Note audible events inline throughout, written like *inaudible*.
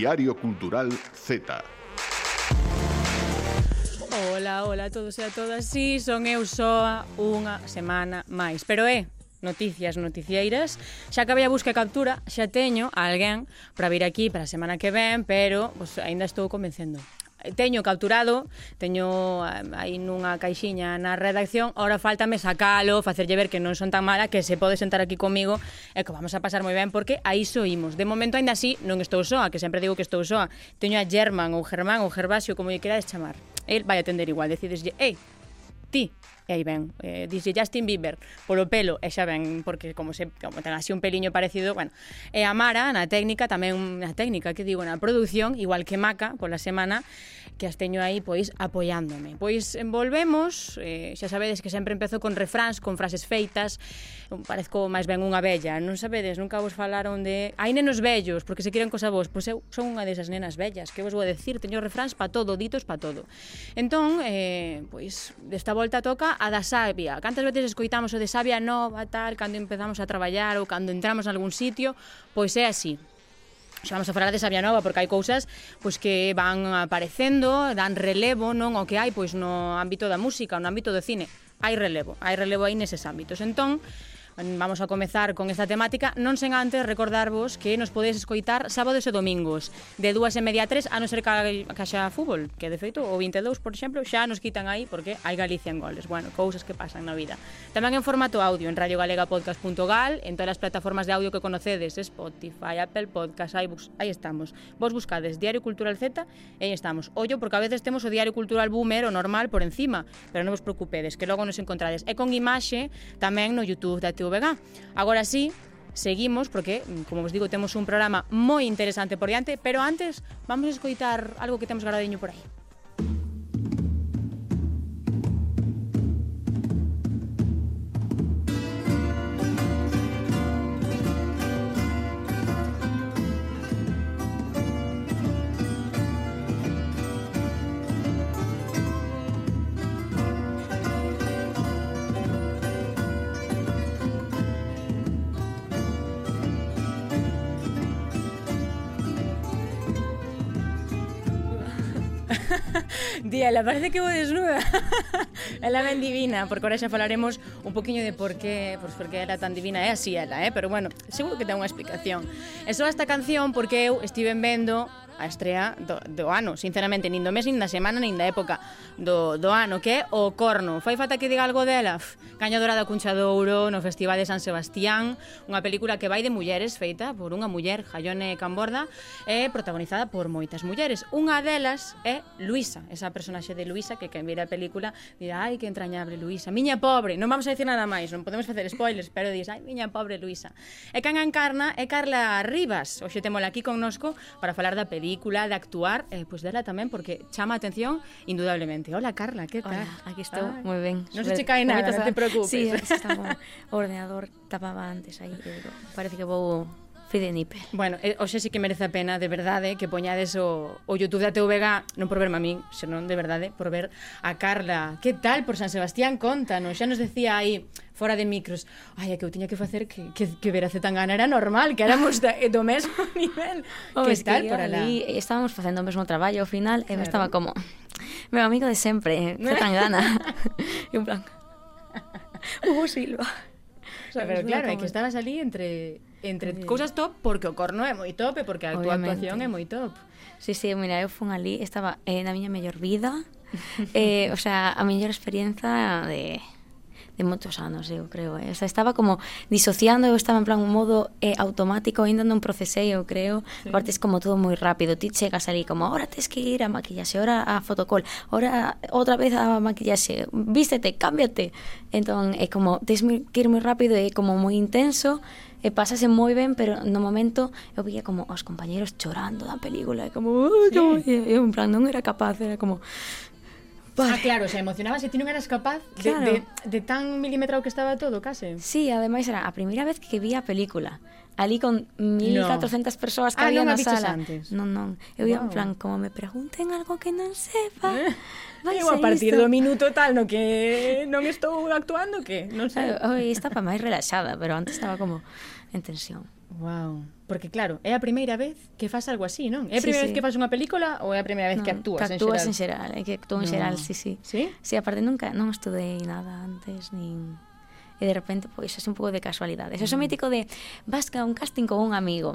Diario Cultural Z. Hola, hola a todos e a todas. Sí, son eu soa unha semana máis. Pero é, noticias noticieiras. Xa acabei a busca e captura, xa teño a alguén para vir aquí para a semana que ven, pero pues, aínda estou convencendo teño capturado, teño ah, aí nunha caixiña na redacción, ahora faltame sacalo, facerlle ver que non son tan mala, que se pode sentar aquí comigo e que vamos a pasar moi ben porque aí soímos. De momento, aínda así, non estou soa, que sempre digo que estou soa. Teño a German ou Germán ou Gervasio, como lle querades chamar. El vai atender igual, decideslle, ei, ti, e aí ven, eh, dixe Justin Bieber polo pelo, e xa ven, porque como se como ten así un peliño parecido, bueno, e a Mara na técnica, tamén na técnica que digo, na produción, igual que Maca pola semana, que as teño aí pois apoiándome. Pois envolvemos, eh, xa sabedes que sempre empezo con refráns, con frases feitas, parezco máis ben unha bella, non sabedes, nunca vos falaron de hai nenos vellos, porque se quieren cosa vos, pois eu son unha desas nenas vellas, que vos vou decir, teño refráns pa todo, ditos pa todo. Entón, eh, pois desta volta toca a da savia. Cantas veces escoitamos o de savia nova, tal, cando empezamos a traballar ou cando entramos en algún sitio, pois é así. Xa vamos a falar de Sabia Nova porque hai cousas pois que van aparecendo, dan relevo non o que hai pois no ámbito da música, no ámbito do cine. Hai relevo, hai relevo aí neses ámbitos. Entón, Mm, vamos a comezar con esta temática. Non sen antes recordarvos que nos podedes escoitar Sábados e domingos De dúas e media a tres a non ser que ca xa fútbol Que de feito o 22, por exemplo, xa nos quitan aí Porque hai Galicia en goles. Bueno, cousas que pasan na vida. Tamén en formato audio en radiogalegapodcast.gal En todas as plataformas de audio que conocedes Spotify, Apple Podcast, iBooks Aí estamos. Vos buscades Diario Cultural Z E aí estamos. Ollo, porque a veces temos o Diario Cultural Boomer o normal por encima Pero non vos preocupedes, que logo nos encontrades. E con imaxe tamén no YouTube da TV VG. Agora sí, seguimos porque, como vos digo, temos un programa moi interesante por diante, pero antes vamos a escoitar algo que temos gradiño por aí. *laughs* Diela, parece que vou desnuda. *laughs* ela ben divina, porque ahora xa falaremos un poquinho de por que, pois porque era tan divina, é así ela, eh? pero bueno, seguro que ten unha explicación. E só esta canción porque eu estive vendo a estrea do, do ano, sinceramente, nin do mes, nin da semana, nin da época do, do ano, que é o Corno. Fai falta que diga algo dela? Pff, cañadora da Cuncha de Ouro no Festival de San Sebastián, unha película que vai de mulleres, feita por unha muller, Jayone Camborda, e protagonizada por moitas mulleres. Unha delas é Luisa, esa personaxe de Luisa que quen vira a película dirá, ai, que entrañable Luisa, miña pobre, non vamos a dicir nada máis, non podemos facer spoilers, pero dis, ai, miña pobre Luisa. E can encarna é Carla Rivas, hoxe temola aquí connosco para falar da película película, de actuar, eh, pois pues dela tamén porque chama a atención indudablemente. Hola Carla, que tal? Hola, aquí estou, ah, moi ben. Non se che cae nada, non te preocupes. Sí, *laughs* está o ordenador tapaba antes aí, digo, parece que vou Foi nipe. Bueno, eh, hoxe sí que merece a pena, de verdade, que poñades o, o YouTube da TVG, non por verme a min, senón de verdade, por ver a Carla. Que tal por San Sebastián? Contanos, xa nos decía aí fora de micros, ai, que eu tiña que facer que, que, que ver a Zetangana era normal, que éramos da, eh, do mesmo *laughs* nivel. Oh, que tal por alá? Estábamos facendo o mesmo traballo ao final claro. e me estaba como, meu amigo de sempre, eh, *laughs* Zetangana. *laughs* e un plan, Hugo Silva. O sea, pero claro, é que estabas ali entre entre Oye. cousas top porque o corno é moi top e porque a Obviamente. tua actuación é moi top. Sí, sí, mira, eu fun ali, estaba eh, na miña mellor vida, *laughs* eh, o sea, a mellor experiencia de de moitos anos, eu creo. Eh? O sea, estaba como disociando, eu estaba en plan un modo eh, automático, ainda non procesei, eu creo. Sí. Aparte, es como todo moi rápido. Ti chegas ali como, ahora tens que ir a maquillaxe, ahora a fotocol, ahora outra vez a maquillaxe, vístete, cámbiate. Entón, é como, tens que ir moi rápido e como moi intenso, Eh, e pasase moi ben, pero no momento eu vía como os compañeros chorando da película, e como, sí. como e eu en plan non era capaz, era como Vale. Ah, claro, se emocionabas e ti non eras capaz de, claro. de, de tan milimetrado que estaba todo, case. Sí, ademais era a primeira vez que vi a película. Ali con 1400 no. persoas que ah, había na sala. Antes. Non, non. Eu wow. ia en plan, como me pregunten algo que non sepa. Eh? vai eu a partir isto. do minuto tal no que non estou actuando que non sei. Oi, hoy para máis relaxada, pero antes estaba como en tensión. Wow. Porque claro, é a primeira vez que fas algo así, non? É a primeira sí, sí. vez que fas unha película ou é a primeira vez no, que actúas, que actúas en xeral? Actúas en xeral, é que actúo no. en xeral, sí, sí. Sí? Sí, aparte nunca, non estudei nada antes, nin... E de repente, pois, pues, é un pouco de casualidade. Eso é o mm. mítico de, vas a un casting con un amigo,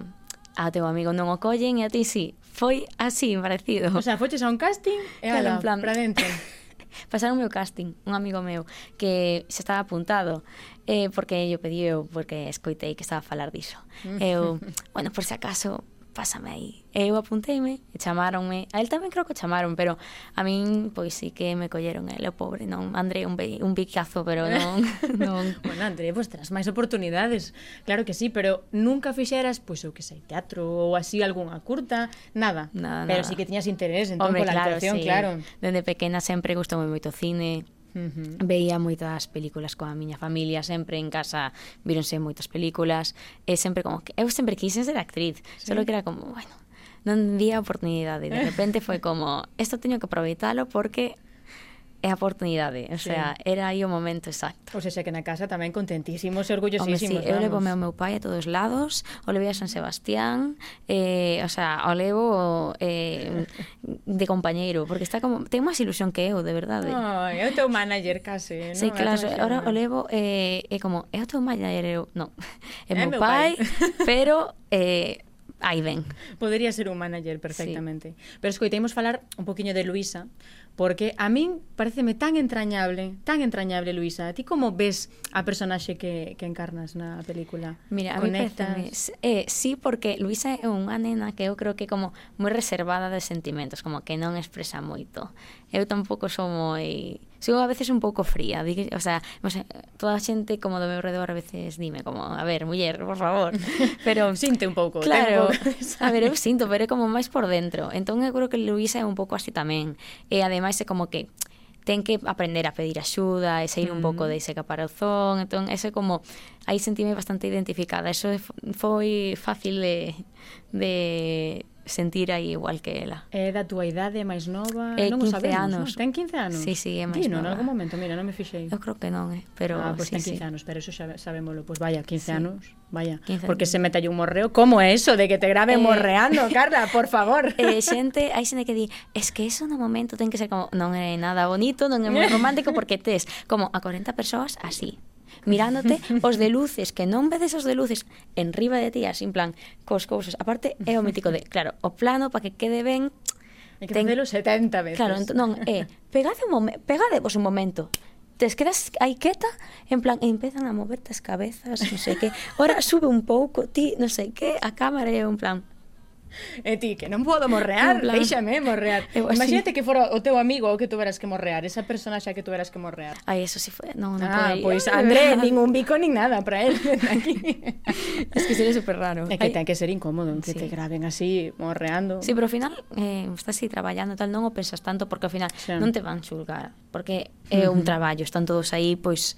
a teu amigo non o collen e a ti sí. Foi así, parecido. O sea, foches a un casting e ala, claro, plan... para dentro. *laughs* Pasaron meu casting, un amigo meu que se estaba apuntado eh, porque eu pedí porque escoitei que estaba a falar diso. Mm. Eu, *laughs* bueno, por se si acaso pásame aí. E eh, eu apunteime, e chamaronme, a él tamén creo que chamaron, pero a min, pois sí que me colleron ele, eh, o pobre, non, André, un, be, un bicazo, pero non... *laughs* non. bueno, André, pois terás máis oportunidades, claro que sí, pero nunca fixeras, pois eu que sei, teatro ou así algunha curta, nada. nada pero nada. sí que tiñas interés, entón, Hombre, pola claro, actuación, sí. claro. Dende pequena sempre gustoume moito cine, Uh -huh. Veía moitas películas coa miña familia, sempre en casa víronse moitas películas, e sempre como que eu sempre quise ser actriz, sí. solo que era como, bueno, non vi a oportunidade, de *laughs* repente foi como, isto teño que aproveitalo porque é a oportunidade, o sí. sea, era aí o momento exacto. Pois o sea, que na casa tamén contentísimos e orgullosísimos. Home, sí, vamos. eu levo meu, meu pai a todos lados, o levo a San Sebastián, eh, o sea, o levo eh, de compañeiro, porque está como, ten máis ilusión que eu, de verdade. Ai, oh, é o teu manager case, *laughs* non? Sí, claro, ahora o levo eh, é como, é o teu manager, eu, non, é, *laughs* é meu, meu pai, pai. *laughs* pero... Eh, aí ven. Podería ser un manager perfectamente. Sí. Pero escoitemos falar un poquinho de Luisa, porque a min pareceme tan entrañable, tan entrañable, Luisa. Ti como ves a personaxe que, que encarnas na película? Mira, a Conectas? mí pareceme, eh, sí, porque Luisa é unha nena que eu creo que como moi reservada de sentimentos, como que non expresa moito. Eu tampouco sou moi sigo a veces un pouco fría, di, o sea, o sea, toda a xente como do meu redor a veces dime como, a ver, muller, por favor, *laughs* pero sinte un pouco, claro, tempo, *laughs* a ver, eu sinto, pero é como máis por dentro. Entón eu creo que Luisa é un pouco así tamén. E ademais é como que ten que aprender a pedir axuda e sair un pouco mm. de ese caparazón, entón ese como aí sentíme bastante identificada. Eso foi fácil de de sentir aí igual que ela. É da tua idade máis nova? É non 15 sabemos, anos. Non? Ten 15 anos? Sí, sí, é máis Dino, nova. en algún momento, mira, non me fixei. Eu creo que non, eh? pero... Ah, pois pues sí, ten 15 sí. anos, pero eso xa sabémoslo. Pois pues vaya, 15 sí. anos, vaya. 15 Porque anos. se meta un morreo, como é eso de que te graben eh... morreando, *laughs* Carla, por favor? Eh, xente, hai xente que di, es que eso no momento ten que ser como, non é nada bonito, non é moi *laughs* romántico, porque tes como a 40 persoas así mirándote *laughs* os de luces, que non vedes os de luces en riba de ti, así en plan, cos cousas. Aparte, é o mítico de, claro, o plano para que quede ben Hai que ten... facelo 70 veces. Claro, non, é, pegade un momen, pegadevos un momento, te quedas aí quieta, en plan, e empezan a moverte as cabezas, non sei que. Ora sube un pouco, ti, non sei que, a cámara é un plan, *laughs* E ti, que non podo morrear, plan, deixame morrear. Eu, Imagínate que fora o teu amigo o que tuveras que morrear, esa personaxe que tuveras que morrear. Ai, eso si foi, non, non ah, pois *laughs* André, nin un bico nin nada para él aquí. *laughs* es que sería super raro. É que Ay. ten que ser incómodo, que sí. te graben así morreando. Sí, pero ao final eh, estás así traballando tal, non o pensas tanto porque ao final sí. non te van xulgar, porque é un traballo, están todos aí pois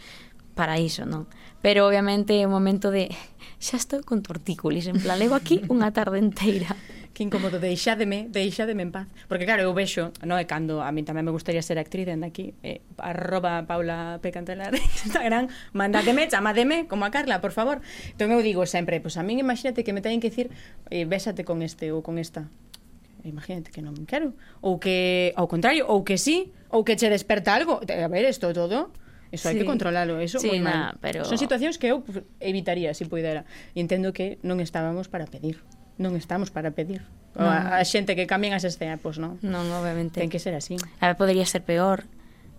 para iso, non? pero obviamente é un momento de xa estou con tortícolis, en plan, levo aquí unha tarde inteira. *laughs* Que incómodo, deixádeme, deixádeme en paz. Porque claro, eu vexo, no, e cando a mí tamén me gustaría ser actriz, dende aquí, eh, arroba Paula P. Cantelar, *laughs* Instagram, mandademe, chamademe, como a Carla, por favor. Entón eu digo sempre, pois pues a min imagínate que me teñen que dicir, eh, bésate con este ou con esta imagínate que non quero ou que ao contrario, ou que sí, ou que che desperta algo. A ver, isto todo Eso sí. hai que controlalo, eso sí, moi mal. Na, pero... Son situacións que eu evitaría se si puidera. E entendo que non estábamos para pedir. Non estamos para pedir. Non. A, a xente que cambian as escenas, pois non. Non, obviamente. Ten que ser así. A ver, podería ser peor.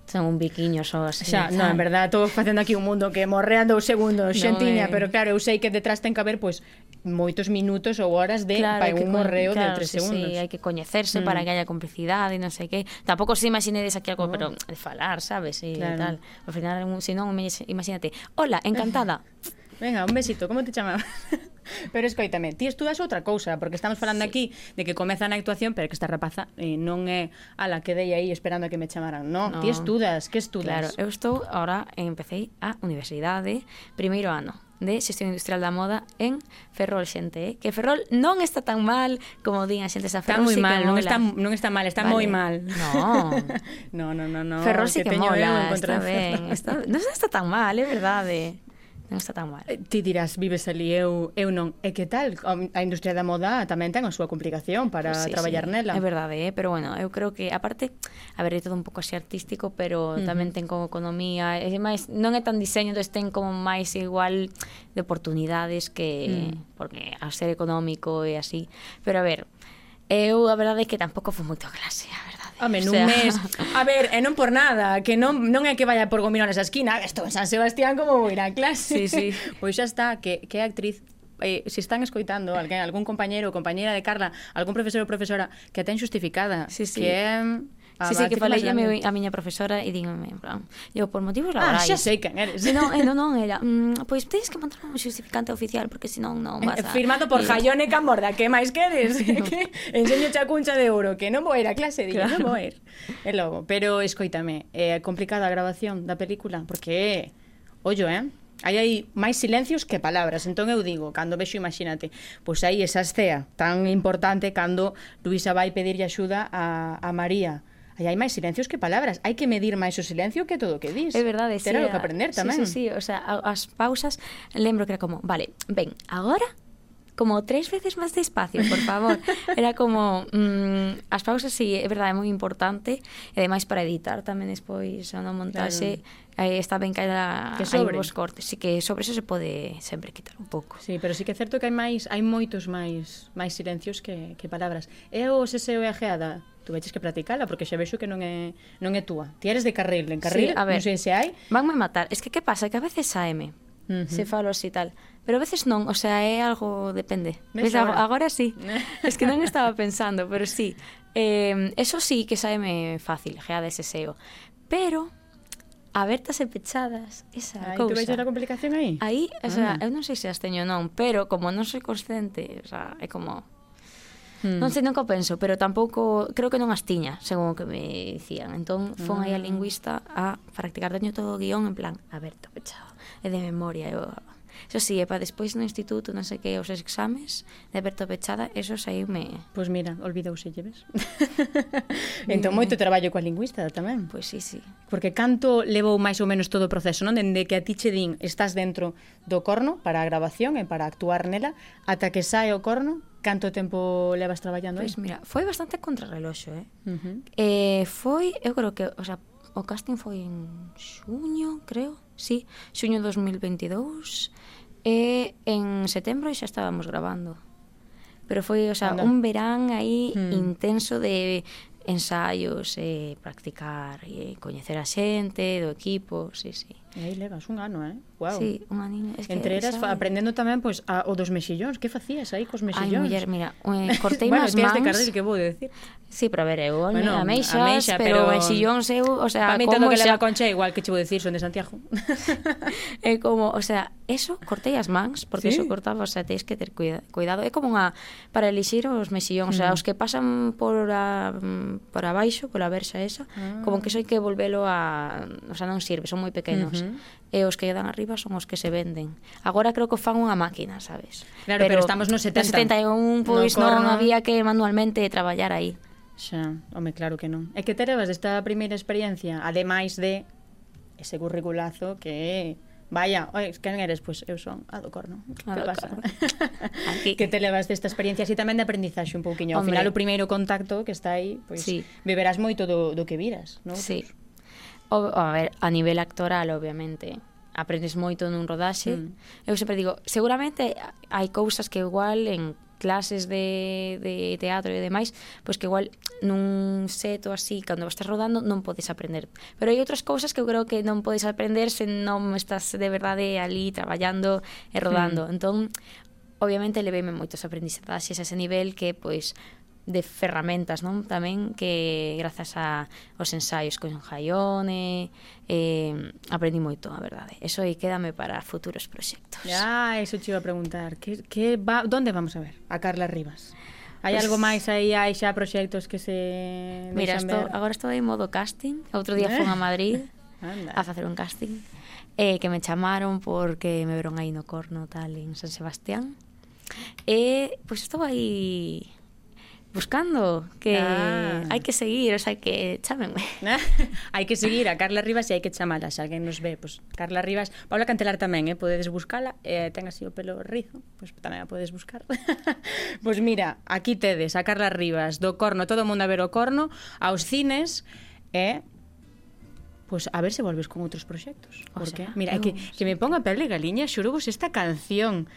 Son un biquiño só así. Xa, non, en verdad, estou facendo aquí un mundo que morrean dous segundos, xentiña, no, eh. pero claro, eu sei que detrás ten que haber, pois, pues, moitos minutos ou horas de claro, para un correo claro, de tres sí, segundos. Sí, hai que coñecerse mm. para que haya complicidade e non sei que. Tampouco se imaginedes aquí algo, no. pero de falar, sabes? E claro. tal. Ao final, se non, imagínate, hola, encantada. *laughs* Venga, un besito, como te chamabas? *laughs* Pero escoítame, ti estudas outra cousa, porque estamos falando sí. aquí de que comeza na actuación, pero que esta rapaza eh, non é a la que dei aí esperando a que me chamaran. No, no. ti estudas, que estudas? Claro, eu estou agora empecé a universidade, primeiro ano de Xestión Industrial da Moda en Ferrol, xente, eh? que Ferrol non está tan mal como din a xente esa Ferrol. Está moi sí mal, non está, non está mal, está vale. moi mal. No. *laughs* no, no, no, no. Ferrol sí que, que mola, está ben. Está, non está tan mal, é verdade non está tan mal. Eh, ti dirás, vives ali, eu, eu non. E que tal? A industria da moda tamén ten a súa complicación para sí, traballar sí. nela. É verdade, eh? pero bueno, eu creo que, aparte, a ver, é todo un pouco así artístico, pero uh -huh. tamén ten como economía, e máis, non é tan diseño, entón ten como máis igual de oportunidades que... Uh -huh. Porque a ser económico e así. Pero a ver, eu a verdade é que tampouco fui moito a clase, a verdade Home, nun o sea... mes. A ver, e non por nada, que non, non é que vaya por gomino nesa esquina, estou en San Sebastián como vou ir a clase. Sí, sí. *laughs* Pois xa está, que, que actriz eh, se si están escoitando alguén, algún compañero ou compañeira de Carla, algún profesor ou profesora que a ten xustificada, sí, sí. que é mm, Sí, sí, que falei a, mi, a miña profesora e dígame, en plan, eu por motivos ah, laborais. Ah, xa sei quen eres. Non, *laughs* eh, non, non, ela, mm, pois pues, tens que mandar un justificante oficial porque senón non eh, vas a... Firmado por y... Jaione mm". Camorda, que máis queres? *laughs* *laughs* Que enseño xa cuncha de ouro, que non vou ir a clase, digo, claro. non vou ir. E logo, pero escoítame, é eh, complicada a grabación da película porque, ollo, eh? Aí hai máis silencios que palabras Entón eu digo, cando vexo, imagínate Pois aí esa escea tan importante Cando Luisa vai pedirlle axuda a, a María aí hai máis silencios que palabras, hai que medir máis o silencio que todo o que dis. É verdade, Terá sí. Terá que aprender tamén. Sí, sí, sí, o sea, as pausas lembro que era como, vale, ben, agora como tres veces máis despacio, por favor. *laughs* Era como mm, as pausas si sí, é verdade, é moi importante, e ademais para editar tamén despois a non montaxe claro. Eh, está ben que a, que sobre. vos cortes, así que sobre eso se pode sempre quitar un pouco. Sí, pero sí que é certo que hai máis, hai moitos máis máis silencios que, que palabras. É o SSO e a geada tú veches que practicala porque xa vexo que non é non é túa. Ti eres de carril, en carril, sí, a ver, non sei se hai. Vanme matar. Es que que pasa que a veces saeme. Uh -huh. Se falo así tal. Pero a veces non, o sea, é algo depende. Ves, agora, agora sí. *laughs* es que non estaba pensando, pero sí. Eh, eso sí que saeme fácil, gea de SEO. Pero abertas e pechadas, esa Ai, cousa. Aí tú a complicación aí? Aí, o sea, ah. eu non sei se as teño non, pero como non soy consciente, o sea, é como Hmm. Non sei nunca o penso, pero tampouco creo que non as tiña, según o que me dicían. Entón, fón aí a ah. lingüista a practicar teño todo o guión en plan aberto, pechado, e de memoria. Eu, Eso sí, e para despois no instituto, non sei que, os exames de aberto pechada, eso saíme, me... Pois pues mira, olvidouse lleves. *laughs* entón moito mm. traballo coa lingüista tamén. Pois pues sí, sí. Porque canto levou máis ou menos todo o proceso, non? Dende que a ti che din, estás dentro do corno para a grabación e para actuar nela, ata que sae o corno, Canto tempo levas traballando pois, pues, mira, foi bastante contrarreloxo, eh? Uh -huh. eh foi, eu creo que, o sea, o casting foi en xuño, creo, sí, xuño 2022, e en setembro xa estábamos grabando. Pero foi, o sea, Anda. un verán aí hmm. intenso de ensaios, e eh, practicar, e eh, coñecer a xente, do equipo, sí, sí. E aí levas un ano, eh? Wow. Sí, un aniño. Es que, Entre eras sabe. aprendendo tamén pois pues, a, o dos mexillóns, que facías aí cos mexillóns? Ai, muller, mira, *laughs* eh, cortei bueno, mans. Bueno, de cardes que vou decir. Sí, pero a ver, eu bueno, a meixas, a meixa, pero, pero mexillóns eu, o sea, como todo que xa... leva concha igual que che vou decir, son de Santiago. *laughs* é eh, como, o sea, eso cortei as mans, porque sí. eso cortaba, o sea, tens que ter cuida, cuidado. É como unha para elixir os mexillóns, mm. o sea, mm. os que pasan por a, por abaixo, pola verxa esa, ah. como que só hai que volvelo a, o sea, non sirve, son moi pequenos. Mm -hmm e os que quedan arriba son os que se venden. Agora creo que fan unha máquina, sabes? Claro, pero, pero estamos nos 70. No 71, pois no non corno. había que manualmente traballar aí. Xa, home, claro que non. E que te levas desta primeira experiencia, ademais de ese curriculazo que Vaya, oi, quen eres? Pois pues eu son a do corno. A que do pasa? Corno. *laughs* Aquí. que te levas desta experiencia así tamén de aprendizaxe un pouquiño. Ao Hombre. final o primeiro contacto que está aí, pois pues, sí. beberás moito do, do que viras, non? Sí. Pues, O, a ver, a nivel actoral, obviamente, aprendes moito nun rodaxe. Mm. Eu sempre digo, seguramente hai cousas que igual en clases de, de teatro e demais, pois que igual nun seto así, cando estás rodando, non podes aprender. Pero hai outras cousas que eu creo que non podes aprender se non estás de verdade ali traballando e rodando. Mm. Entón, obviamente, leveime moitos aprendizaxes a ese nivel que, pois, de ferramentas, non? Tamén que grazas a os ensaios con Jaione, eh, aprendi moito, a verdade. Eso aí quédame para futuros proxectos. Ah, eso te iba a preguntar. Que, que va, onde vamos a ver a Carla Rivas? Hai pues, algo máis aí, hai xa proxectos que se... Mira, esto, ver? agora estou en modo casting. Outro día fui fun a eh. Madrid *laughs* Anda. a facer un casting. Eh, que me chamaron porque me veron aí no corno tal en San Sebastián. E, eh, pois pues, estou aí buscando, que ah. hai que seguir, o sea, que chámenme. *laughs* hai que seguir a Carla Rivas e hai que chamala, se alguén nos ve, pues, Carla Rivas, Paula Cantelar tamén, eh, podedes buscala, eh, ten así o pelo rizo, pues tamén a podes buscar. pois *laughs* pues mira, aquí tedes a Carla Rivas, do Corno, todo o mundo a ver o Corno, aos cines, e eh, pues a ver se volves con outros proxectos. Porque, sea, mira, é que, que me ponga pele de galiña, xurubos esta canción.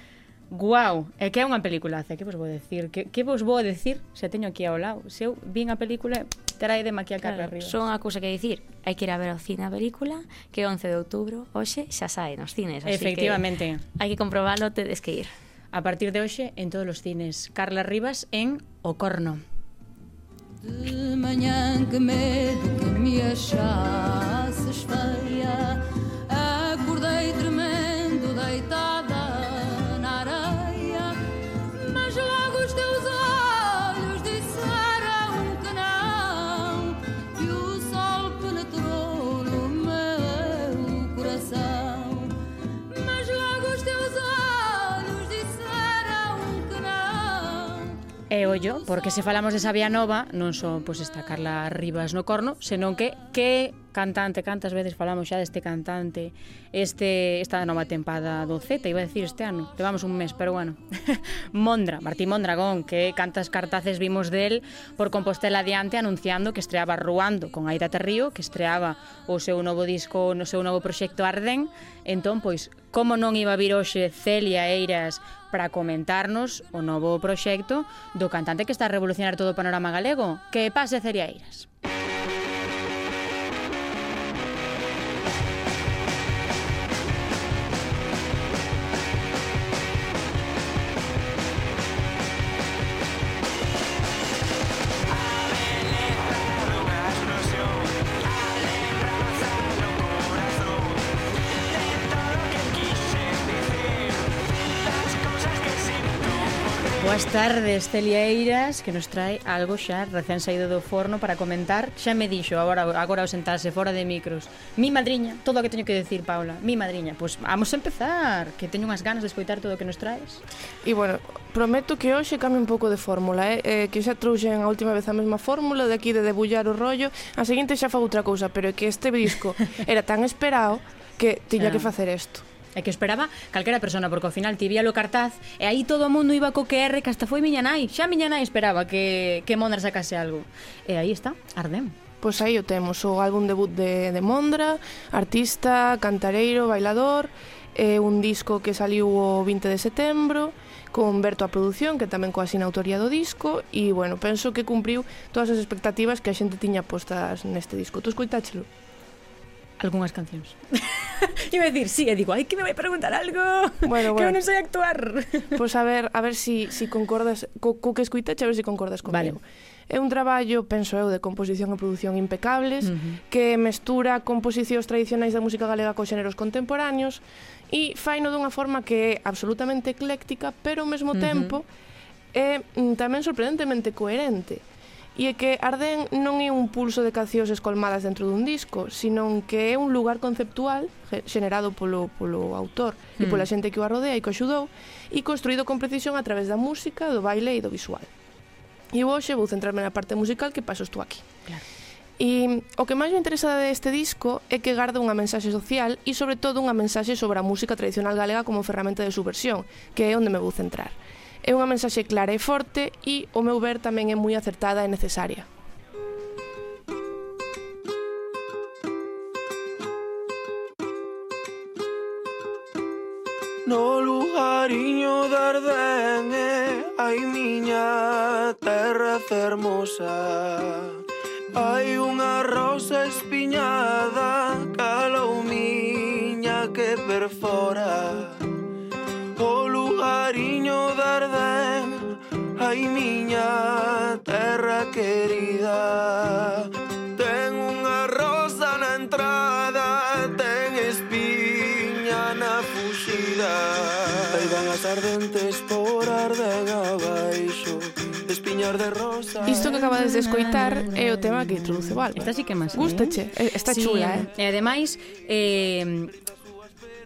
Guau, é que é unha peliculaza, que vos vou decir? Que, que vos vou decir se teño aquí ao lado? Se eu vin a película, trae de maquia claro, arriba. Son a cousa que dicir, hai que ir a ver ao cine a película, que 11 de outubro, hoxe, xa sae nos cines. Así Efectivamente. Que hai que comprobalo, tedes que ir. A partir de hoxe, en todos os cines. Carla Rivas en O Corno. De mañán que medo que me achases fallar E ollo, porque se falamos de Sabia Nova, non só pois, está Carla Rivas no corno, senón que que cantante, cantas veces falamos xa deste cantante este esta nova tempada do Z, iba a decir este ano, levamos un mes, pero bueno. *laughs* Mondra, Martín Mondragón, que cantas cartaces vimos del por Compostela adiante anunciando que estreaba Ruando con Aida Terrío, que estreaba o seu novo disco, no seu novo proxecto Arden, entón pois como non iba a vir hoxe Celia Eiras para comentarnos o novo proxecto do cantante que está a revolucionar todo o panorama galego. Que pase Celia Eiras. Música tardes, Telieiras, que nos trae algo xa recén saído do forno para comentar. Xa me dixo, agora agora ao sentarse fora de micros. Mi madriña, todo o que teño que decir, Paula. Mi madriña, pois vamos a empezar, que teño unhas ganas de escoitar todo o que nos traes. E bueno, prometo que hoxe cambie un pouco de fórmula, eh? eh que xa trouxen a última vez a mesma fórmula de aquí de debullar o rollo. A seguinte xa fago outra cousa, pero é que este disco *laughs* era tan esperado que tiña que ah. facer isto. É que esperaba calquera persona, porque ao final ti vía o cartaz e aí todo o mundo iba co QR que hasta foi miña nai. Xa miña nai esperaba que, que Mondra sacase algo. E aí está, Ardem. Pois aí o temos, o álbum debut de, de Mondra, artista, cantareiro, bailador, é un disco que saliu o 20 de setembro, con Berto a produción, que tamén coa sinautoría do disco, e, bueno, penso que cumpriu todas as expectativas que a xente tiña postas neste disco. Tu escoitáchelo? Algunhas cancións. *laughs* Iba a decir, sí, e digo, ai, que me vai preguntar algo, bueno, bueno. que eu non sei actuar. *laughs* Pois pues a ver, a ver si, si concordas, co, co que escuitache, a ver si concordas comigo. Vale. É un traballo, penso eu, de composición e produción impecables, uh -huh. que mestura composicións tradicionais da música galega co xéneros contemporáneos e faino dunha forma que é absolutamente ecléctica, pero ao mesmo tempo uh -huh. é mm, tamén sorprendentemente coherente E é que Arden non é un pulso de cancións escolmadas dentro dun disco, sino que é un lugar conceptual xenerado polo, polo autor mm. e pola mm. xente que o arrodea e que o axudou e construído con precisión a través da música, do baile e do visual. E hoxe vou centrarme na parte musical que pasos tú aquí. Claro. E o que máis me interesa deste disco é que garda unha mensaxe social e sobre todo unha mensaxe sobre a música tradicional galega como ferramenta de subversión, que é onde me vou centrar. É unha mensaxe clara e forte e, o meu ver, tamén é moi acertada e necesaria. No lugariño de hai eh, Ai miña terra fermosa Hai unha rosa espiñada Calou miña que perfora cariño verde, ay miña terra querida. Ten unha rosa na entrada, ten espiña na fuxida. Aí van as ardentes por arden abaixo, espiñar de rosa... Isto que acabades de escoitar é o tema que introduce Val. Esta sí que máis. Gústache, ¿eh? eh? está sí, chula, eh? E ademais, eh,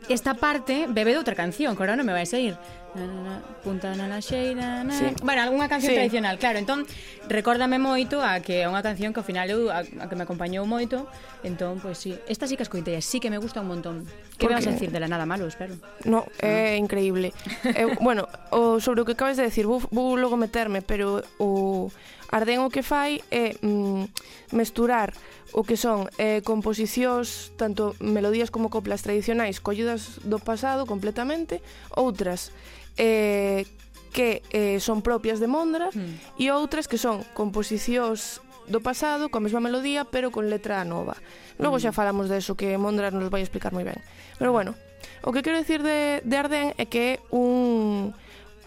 esta parte bebe de outra canción, que ahora non me vai sair. Na, na, na, punta na na xeira na... Sí. Bueno, algunha canción sí. tradicional, claro Entón, recórdame moito a que é unha canción que ao final eu, a, a que me acompañou moito Entón, pois pues, sí, esta sí que escoitei, sí que me gusta un montón Que Porque... vas a decir de la nada malo, espero No, é no. increíble eu, Bueno, o, sobre o que acabas de decir, vou, vou logo meterme Pero o, Ardén o que fai é mm, mesturar o que son eh, composicións, tanto melodías como coplas tradicionais, collidas do pasado completamente, outras eh, que eh, son propias de Mondra mm. e outras que son composicións do pasado, coa mesma melodía, pero con letra nova. Logo mm. xa hmm. falamos de eso que Mondra nos vai explicar moi ben. Pero bueno, o que quero dicir de, de Ardén é que é un,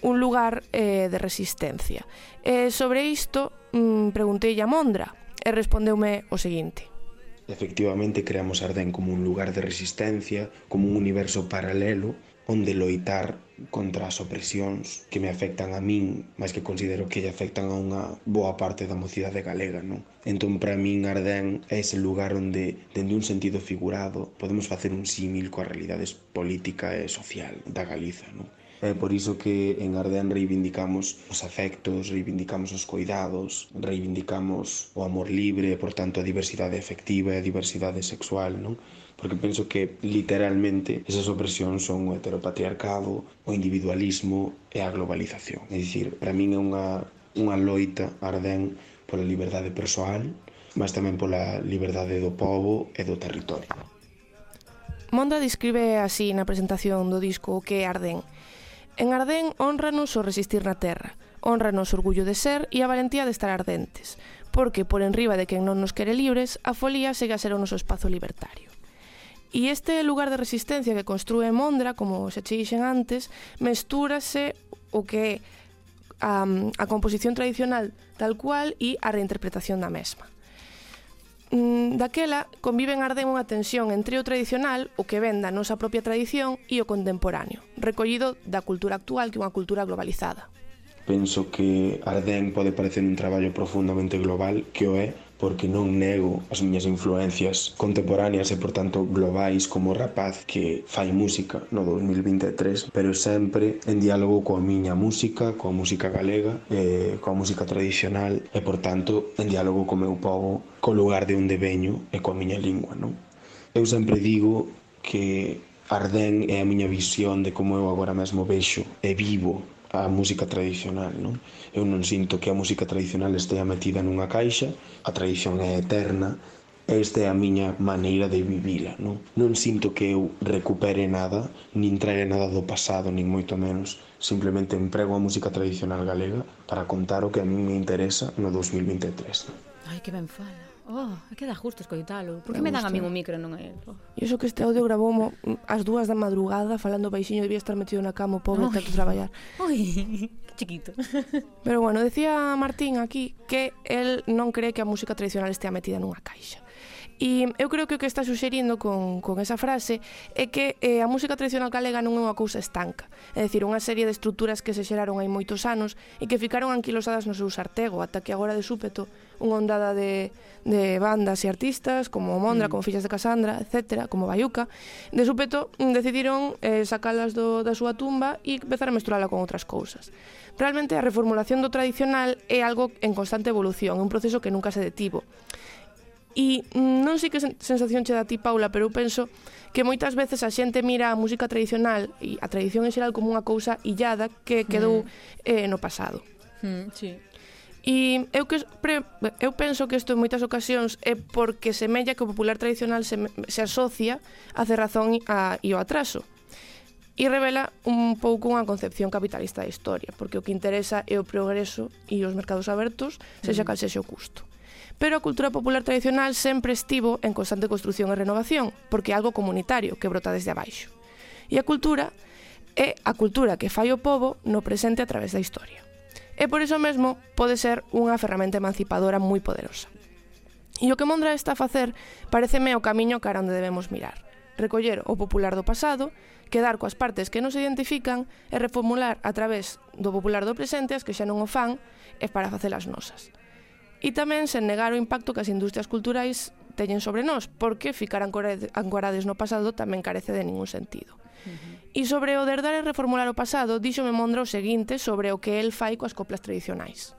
un lugar eh, de resistencia. Eh, sobre isto, mm, preguntei a Mondra e respondeume o seguinte. Efectivamente, creamos Ardén como un lugar de resistencia, como un universo paralelo onde loitar contra as opresións que me afectan a min, mas que considero que lle afectan a unha boa parte da mocidade galega, non? Entón, para min, Ardén é ese lugar onde, dende un sentido figurado, podemos facer un símil coa realidade política e social da Galiza, non? É por iso que en Ardén reivindicamos os afectos, reivindicamos os cuidados, reivindicamos o amor libre, por tanto a diversidade efectiva e a diversidade sexual, non? Porque penso que literalmente esas opresións son o heteropatriarcado, o individualismo e a globalización. É dicir, para min é unha, unha loita Ardén pola liberdade persoal, mas tamén pola liberdade do povo e do territorio. Monda describe así na presentación do disco que Ardén, En Ardén honranos o resistir na terra, honranos o orgullo de ser e a valentía de estar ardentes, porque por enriba de quen non nos quere libres, a folía segue a ser o noso espazo libertario. E este lugar de resistencia que construe Mondra, como se che dixen antes, mestúrase o que é a, a composición tradicional tal cual e a reinterpretación da mesma. Mm, daquela conviven arden unha tensión entre o tradicional, o que ven da nosa propia tradición, e o contemporáneo, recollido da cultura actual que é unha cultura globalizada. Penso que Ardén pode parecer un traballo profundamente global que o é, porque non nego as miñas influencias contemporáneas e, por tanto, globais como rapaz que fai música no 2023, pero sempre en diálogo coa miña música, coa música galega, e coa música tradicional e, por tanto, en diálogo co meu povo, co lugar de onde veño e coa miña lingua, non? Eu sempre digo que Ardén é a miña visión de como eu agora mesmo vexo e vivo a música tradicional, non? Eu non sinto que a música tradicional estea metida nunha caixa, a tradición é eterna, esta é a miña maneira de vivila, non? Non sinto que eu recupere nada, nin traere nada do pasado, nin moito menos. Simplemente emprego a música tradicional galega para contar o que a mí me interesa no 2023. Non? Ai, que ben fala. Oh, queda justo escoitalo. Por que me, dan a min o micro e non a él? Oh. E iso que este audio graboumo mm, ás dúas da madrugada falando baixiño, debía estar metido na cama o pobre Oy. tanto traballar. Ui, *laughs* chiquito. Pero bueno, decía Martín aquí que el non cree que a música tradicional estea metida nunha caixa. E eu creo que o que está suxerindo con, con esa frase é que eh, a música tradicional galega non é unha cousa estanca. É dicir, unha serie de estruturas que se xeraron hai moitos anos e que ficaron anquilosadas no seu sartego, ata que agora de súpeto unha ondada de, de bandas e artistas como Mondra, mm. como Fillas de Casandra, etc., como Bayuca, de súpeto mm, decidiron eh, sacalas do, da súa tumba e empezar a mesturala con outras cousas. Realmente a reformulación do tradicional é algo en constante evolución, é un proceso que nunca se detivo. E mm, non sei que sensación che dá ti, Paula, pero eu penso que moitas veces a xente mira a música tradicional e a tradición en xeral como unha cousa illada que quedou mm. eh, no pasado. Mm, sí. E eu que pre, eu penso que isto en moitas ocasións é porque semella que o popular tradicional se, se asocia a cerrazón a, e o atraso. E revela un pouco unha concepción capitalista da historia, porque o que interesa é o progreso e os mercados abertos, sexa mm. cal sexa o custo. Pero a cultura popular tradicional sempre estivo en constante construción e renovación, porque é algo comunitario que brota desde abaixo. E a cultura é a cultura que fai o povo no presente a través da historia. E por iso mesmo pode ser unha ferramenta emancipadora moi poderosa. E o que Mondra está a facer pareceme o camiño cara onde debemos mirar. Recoller o popular do pasado, quedar coas partes que non se identifican e reformular a través do popular do presente as que xa non o fan e para facelas nosas. E tamén sen negar o impacto que as industrias culturais teñen sobre nós, porque ficar ancorades no pasado tamén carece de ningún sentido. Uh -huh. E sobre o derdar e reformular o pasado, díxome Mondra o seguinte sobre o que el fai coas coplas tradicionais.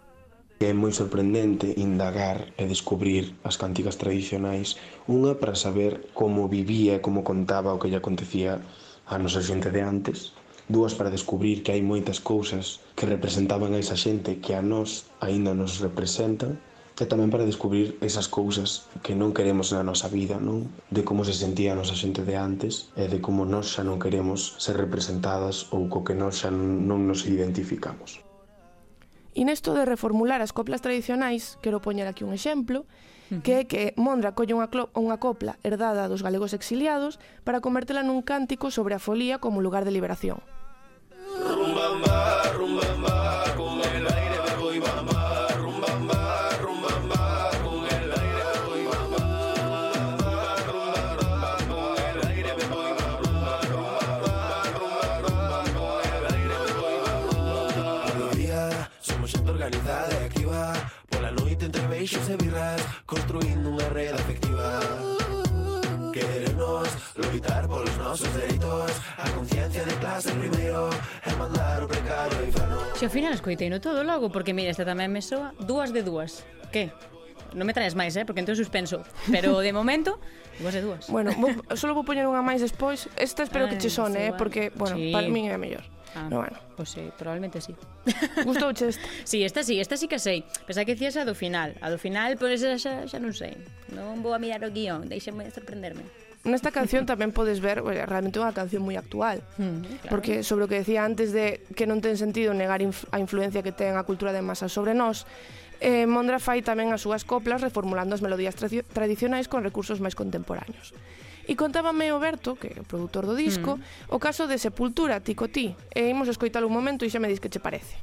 É moi sorprendente indagar e descubrir as cantigas tradicionais, unha para saber como vivía e como contaba o que lle acontecía a nosa xente de antes, dúas para descubrir que hai moitas cousas que representaban a esa xente que a nós aínda nos representan, e tamén para descubrir esas cousas que non queremos na nosa vida, non? De como se sentía a nosa xente de antes e de como nós xa non queremos ser representadas ou co que nós xa non nos identificamos. E nesto de reformular as coplas tradicionais, quero poñer aquí un exemplo, que é que Mondra colle unha, unha copla herdada dos galegos exiliados para convertela nun cántico sobre a folía como lugar de liberación. Rumbamba, rumbamba, rumbamba. primeiros A conciencia de clase primeiro E mandar o precario infano Se ao final escoitei no todo logo Porque mira, esta tamén me soa Dúas de dúas Que? non me traes máis, eh, porque entón suspenso. Pero de momento, dúas de dúas. Bueno, vou, solo vou poñer unha máis despois. Esta espero Ay, que che ah, sone, eh, porque, bueno, sí. para mí é mellor. Ah, no, bueno. Pois pues, sí, probablemente sí. Gustouche esta? *laughs* sí, esta sí, esta sí que sei. Pensaba que dicías a do final. A do final, pois pues, xa, xa non sei. Non vou a mirar o guión, deixeme sorprenderme nesta canción tamén podes ver, bueno, realmente unha canción moi actual, mm, claro. porque sobre o que decía antes de que non ten sentido negar inf a influencia que ten a cultura de masa sobre nós, eh, Mondra fai tamén as súas coplas reformulando as melodías tra tradicionais con recursos máis contemporáneos. E contábame o Berto, que é o produtor do disco, mm. o caso de Sepultura, Tico Ti. Eh, e imos escoitalo un momento e xa me dis que che parece.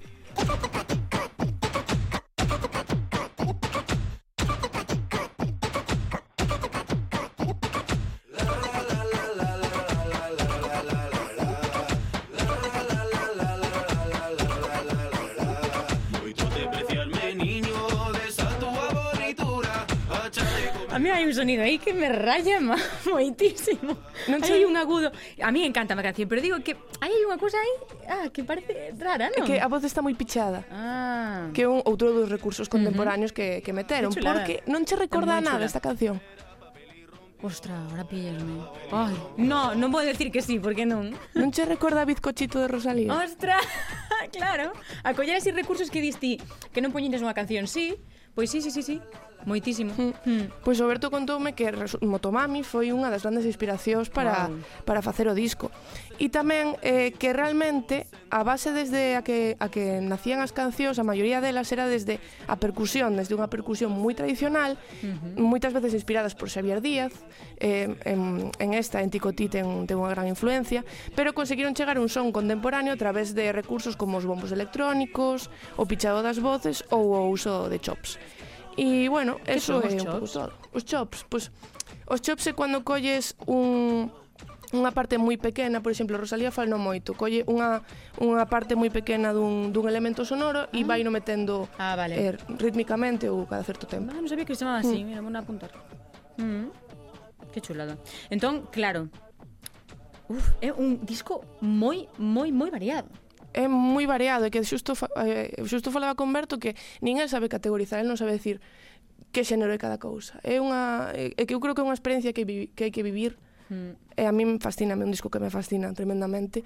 mí hai un sonido aí que me raya *laughs* moitísimo. Non hai un agudo. A mí encanta a canción, pero digo que hai unha cousa aí ah, que parece rara, non? É que a voz está moi pichada. Ah. Que é un outro dos recursos contemporáneos uh -huh. que, que meteron, porque non che recorda nada esta canción. Ostra, ahora pillasme. Ai, no, non vou decir que sí, porque non. Non che recorda a bizcochito de Rosalía? Ostra, *laughs* claro. A coller así recursos que diste que non poñeres unha canción, sí, Pois sí, sí, sí, sí. Moitísimo. Mm. Mm. Pois Roberto contoume que Motomami foi unha das grandes inspiracións para, wow. para facer o disco. E tamén eh, que realmente a base desde a que, a que nacían as cancións, a maioría delas era desde a percusión, desde unha percusión moi tradicional, uh -huh. moitas veces inspiradas por Xavier Díaz, eh, en, en esta, en Ticotí, ten, ten unha gran influencia, pero conseguiron chegar un son contemporáneo a través de recursos como os bombos electrónicos, o pichado das voces ou o uso de chops. E, bueno, eso é un pouco todo. Os chops, pois, pues, os chops é cando colles un unha parte moi pequena, por exemplo, Rosalía falno moito, colle unha, unha parte moi pequena dun, dun elemento sonoro e ah. vai no metendo ah, vale. eh, rítmicamente ou cada certo tempo. Ah, non sabía que se chamaba así, mm. mira, vou apuntar. Mm. Que chulada. Entón, claro, uf, é un disco moi, moi, moi variado é moi variado, e que xusto, eh, xusto falaba con Berto que nin el sabe categorizar, el non sabe decir que xénero é cada cousa. É unha é que eu creo que é unha experiencia que, vi, que hai que vivir Mm. E a min fascina, é un disco que me fascina tremendamente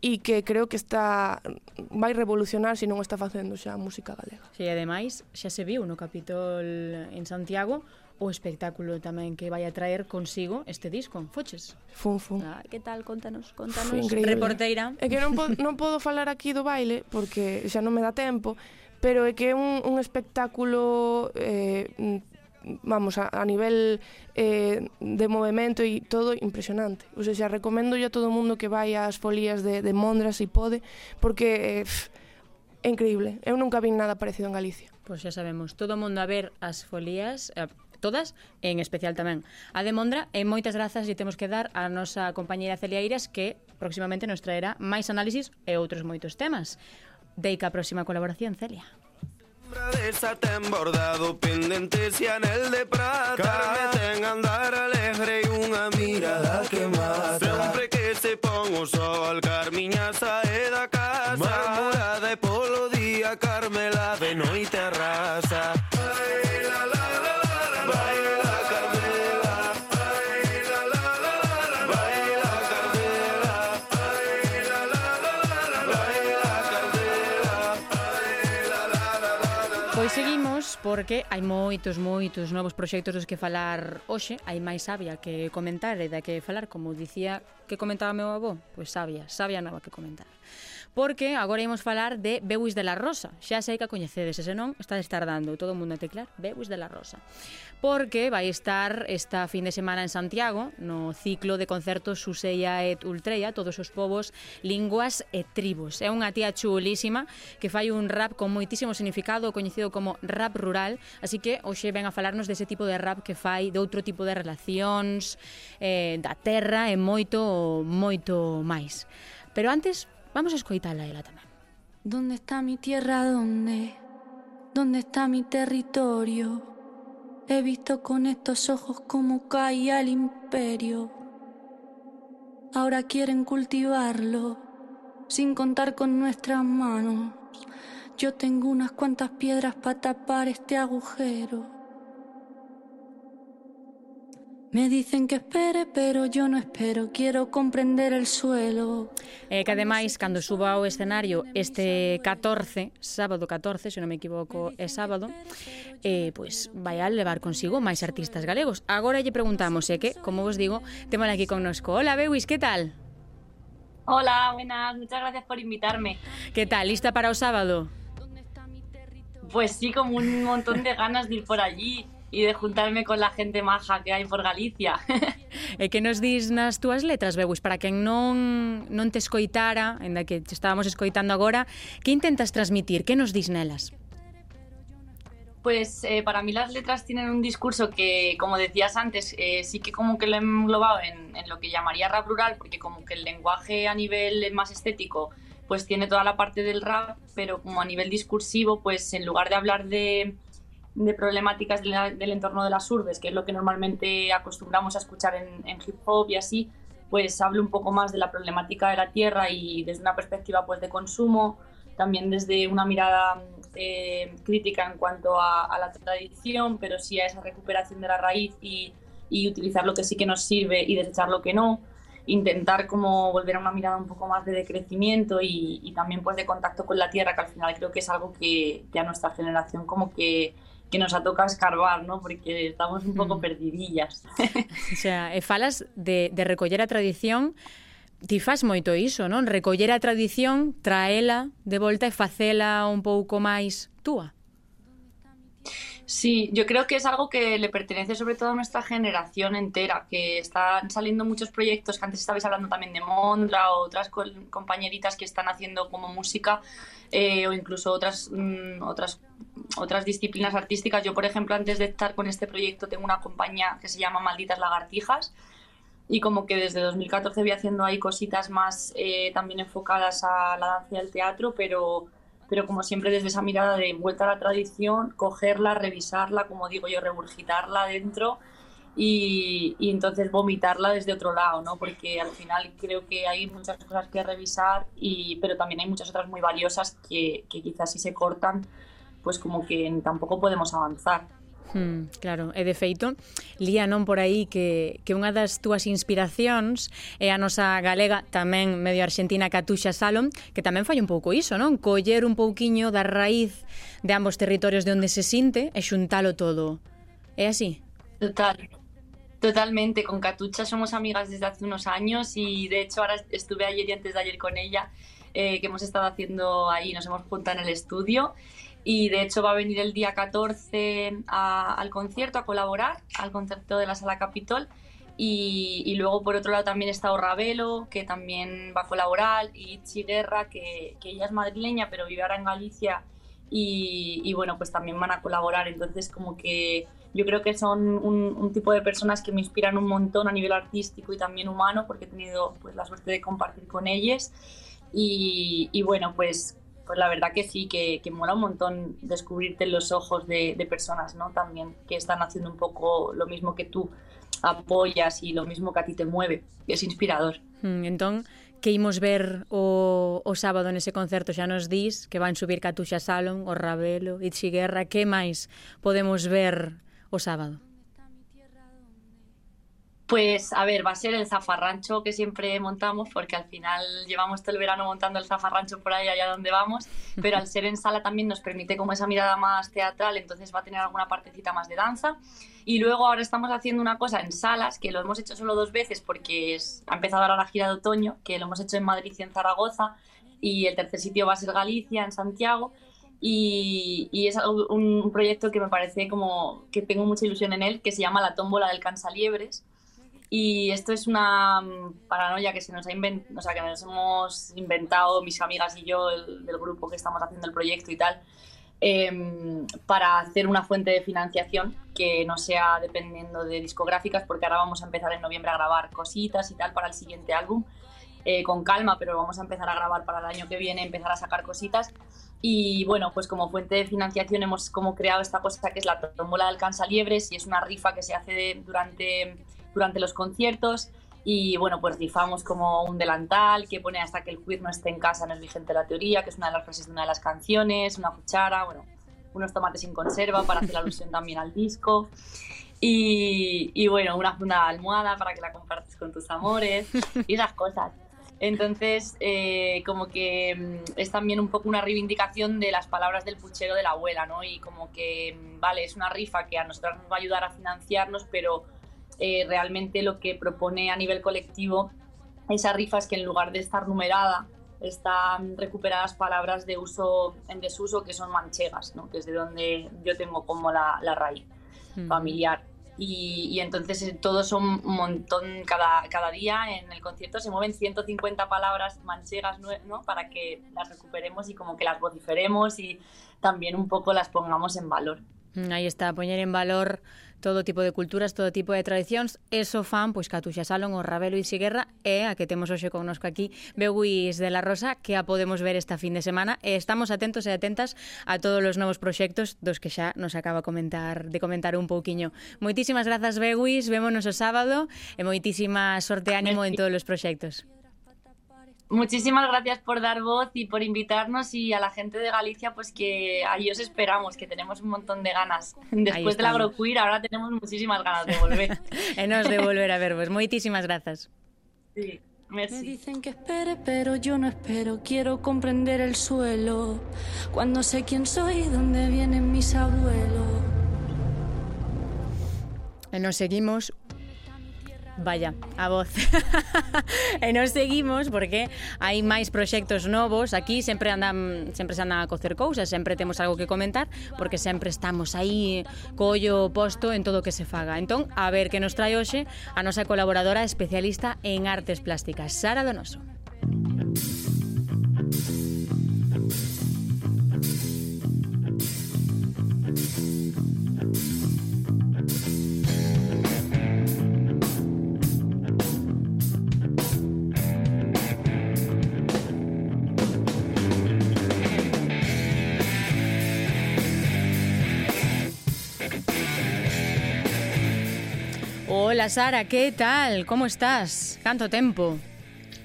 e que creo que está vai revolucionar se non está facendo xa a música galega. Si, sí, ademais, xa se viu no Capitol en Santiago o espectáculo tamén que vai a traer consigo este disco. Foches? Fun, fun. Ah, que tal? Contanos, contanos. Fun, increíble. Reporteira. É que non, po non podo falar aquí do baile porque xa non me dá tempo, pero é que é un, un espectáculo eh, vamos, a, a nivel eh, de movimento e todo impresionante. O sea, xa recomendo a todo mundo que vai ás folías de, de Mondra se si pode, porque eh, pff, é increíble. Eu nunca vi nada parecido en Galicia. Pois pues xa sabemos, todo mundo a ver as folías, eh, todas, en especial tamén a de Mondra, e moitas grazas e temos que dar a nosa compañeira Celia Iras que próximamente nos traerá máis análisis e outros moitos temas. Deica a próxima colaboración, Celia. De satén bordado pendentes e anel de prata Carme ten andar alegre e unha mirada que mata. Sempre que se se pon o sol Carmiña sae porque hai moitos, moitos novos proxectos dos que falar hoxe, hai máis sabia que comentar e da que falar, como dicía que comentaba meu avó, pois sabia, sabia nova que comentar. Porque agora imos falar de Bewis de la Rosa, xa sei que a coñecedes, se non, está destardando todo o mundo a teclar Bewis de la Rosa porque vai estar esta fin de semana en Santiago no ciclo de concertos Suseia et Ultreia, todos os povos, linguas e tribos. É unha tía chulísima que fai un rap con moitísimo significado, coñecido como rap rural, así que hoxe ven a falarnos dese tipo de rap que fai, de outro tipo de relacións, eh, da terra e moito, moito máis. Pero antes, vamos a escoitala ela tamén. ¿Dónde está mi tierra? ¿Dónde? ¿Dónde está mi territorio? He visto con estos ojos cómo caía el imperio. Ahora quieren cultivarlo sin contar con nuestras manos. Yo tengo unas cuantas piedras para tapar este agujero. Me dicen que espere, pero yo no espero. Quiero comprender el suelo. E que ademais, cando suba ao escenario este 14, sábado 14, se non me equivoco, é sábado, eh, pois vai a levar consigo máis artistas galegos. Agora lle preguntamos, e que, como vos digo, temola aquí connosco. Hola, Beuis, que tal? Hola, buenas, muchas gracias por invitarme. Que tal, lista para o sábado? Pues sí, como un montón de ganas de ir por allí y de juntarme con la gente maja que hai por Galicia. *laughs* E que nos dis nas túas letras, Beuis, para quen non, non te escoitara, ainda que te estábamos escoitando agora, que intentas transmitir? Que nos dis nelas? Pues eh, para mí las letras tienen un discurso que, como decías antes, eh, sí que como que lo he englobado en, en lo que llamaría rap rural, porque como que el lenguaje a nivel más estético pues tiene toda la parte del rap, pero como a nivel discursivo, pues en lugar de hablar de, de problemáticas del entorno de las urbes, que es lo que normalmente acostumbramos a escuchar en, hip hop y así, pues hablo un poco más de la problemática de la tierra y desde una perspectiva pues de consumo, también desde una mirada eh, crítica en cuanto a, la tradición, pero sí a esa recuperación de la raíz y, y utilizar lo que sí que nos sirve y desechar lo que no. Intentar como volver a una mirada un poco más de decrecimiento y, y también pues de contacto con la tierra, que al final creo que es algo que, que a nuestra generación como que, que nos atoca escarbar, ¿no? Porque estamos un pouco mm. perdidillas. *laughs* O sea, *laughs* e falas de, de recoller a tradición Ti faz moito iso, non? Recoller a tradición, traela de volta e facela un pouco máis túa. Sí, yo creo que es algo que le pertenece sobre todo a nuestra generación entera, que están saliendo muchos proyectos, antes estabais hablando también de Mondra o otras co- compañeritas que están haciendo como música eh, o incluso otras, mm, otras, otras disciplinas artísticas. Yo, por ejemplo, antes de estar con este proyecto tengo una compañía que se llama Malditas Lagartijas y como que desde 2014 voy haciendo ahí cositas más eh, también enfocadas a la danza y al teatro, pero pero como siempre desde esa mirada de vuelta a la tradición, cogerla, revisarla, como digo yo, regurgitarla dentro y, y entonces vomitarla desde otro lado, ¿no? Porque al final creo que hay muchas cosas que revisar, y, pero también hay muchas otras muy valiosas que, que quizás si se cortan, pues como que tampoco podemos avanzar. Hmm, claro, e de feito, lía non por aí que, que unha das túas inspiracións é a nosa galega tamén medio argentina Catuxa Salom, que tamén fai un pouco iso, non? Coller un pouquiño da raíz de ambos territorios de onde se sinte e xuntalo todo. É así? Total, Totalmente, con Catucha somos amigas desde hace unos años y de hecho ahora estuve ayer y antes de ayer con ella, eh, que hemos estado haciendo ahí, nos hemos juntado en el estudio y de hecho va a venir el día 14 a- al concierto a colaborar, al concierto de la Sala Capitol y, y luego por otro lado también está Orravelo, que también va a colaborar, y Itzi Guerra, que, que ella es madrileña pero vive ahora en Galicia y, y bueno, pues también van a colaborar. Entonces, como que yo creo que son un, un tipo de personas que me inspiran un montón a nivel artístico y también humano, porque he tenido pues, la suerte de compartir con ellas. Y, y bueno, pues, pues la verdad que sí, que, que mola un montón descubrirte en los ojos de, de, personas, ¿no? También que están haciendo un poco lo mismo que tú apoyas y lo mismo que a ti te mueve. Es inspirador. Mm, entón, que imos ver o, o sábado nese concerto xa nos dis que van subir Catuxa Salon, o Ravelo, Itzi Guerra, que máis podemos ver o sábado? Pues a ver, va a ser el zafarrancho que siempre montamos, porque al final llevamos todo el verano montando el zafarrancho por ahí, allá donde vamos, pero al ser en sala también nos permite como esa mirada más teatral, entonces va a tener alguna partecita más de danza. Y luego ahora estamos haciendo una cosa en salas, que lo hemos hecho solo dos veces porque es, ha empezado ahora la gira de otoño, que lo hemos hecho en Madrid y en Zaragoza, y el tercer sitio va a ser Galicia, en Santiago, y, y, es un proyecto que me parece como que tengo mucha ilusión en él, que se llama La tómbola del cansaliebres, y esto es una mm, paranoia que se nos ha inventado, o sea, que nos hemos inventado mis amigas y yo el, del grupo que estamos haciendo el proyecto y tal, eh, para hacer una fuente de financiación que no sea dependiendo de discográficas, porque ahora vamos a empezar en noviembre a grabar cositas y tal para el siguiente álbum, eh, con calma, pero vamos a empezar a grabar para el año que viene, empezar a sacar cositas. Y bueno, pues como fuente de financiación hemos como creado esta cosa que es la tómbola del cansaliebres y es una rifa que se hace durante durante los conciertos y bueno, pues rifamos como un delantal que pone hasta que el queer no esté en casa no es vigente la teoría, que es una de las frases de una de las canciones, una cuchara, bueno, unos tomates sin conserva para hacer alusión *laughs* también al disco. Y, y bueno, una, almohada para que la compartes con tus amores y esas cosas. Entonces, eh, como que mm, es también un poco una reivindicación de las palabras del puchero de la abuela, ¿no? Y como que, mm, vale, es una rifa que a nosotros nos va a ayudar a financiarnos, pero eh, realmente lo que propone a nivel colectivo esa rifa es que en lugar de estar numerada, están recuperadas palabras de uso en desuso que son manchegas, ¿no? que es de donde yo tengo como la, la raíz familiar. Y, y, entonces eh, todos son un montón, cada, cada día en el concierto se mueven 150 palabras manchegas ¿no? para que las recuperemos y como que las vociferemos y también un poco las pongamos en valor. Aí está, poñer en valor todo tipo de culturas, todo tipo de tradicións, Eso fan, pois, Catuxa Salón, o Rabelo e Siguerra, e a que temos hoxe connosco aquí, Beguis de la Rosa, que a podemos ver esta fin de semana, e estamos atentos e atentas a todos os novos proxectos dos que xa nos acaba comentar de comentar un pouquiño. Moitísimas grazas, Beguis, vémonos o sábado, e moitísima sorte e ánimo en todos os proxectos. Muchísimas gracias por dar voz y por invitarnos y a la gente de Galicia, pues que ahí os esperamos, que tenemos un montón de ganas. Después del agroqueer, ahora tenemos muchísimas ganas de volver. *laughs* e nos de volver a ver, pues muchísimas gracias. Sí. Merci. Me dicen que espere, pero yo no espero. Quiero comprender el suelo. Cuando sé quién soy, dónde vienen mis abuelos. E nos seguimos Vaya, a voz. *laughs* e nos seguimos porque hai máis proxectos novos, aquí sempre andan sempre se andan a cocer cousas, sempre temos algo que comentar, porque sempre estamos aí collo posto en todo o que se faga. Entón, a ver que nos trae hoxe a nosa colaboradora especialista en artes plásticas, Sara Donoso. Música Hola Sara, que tal? Como estás? Canto tempo?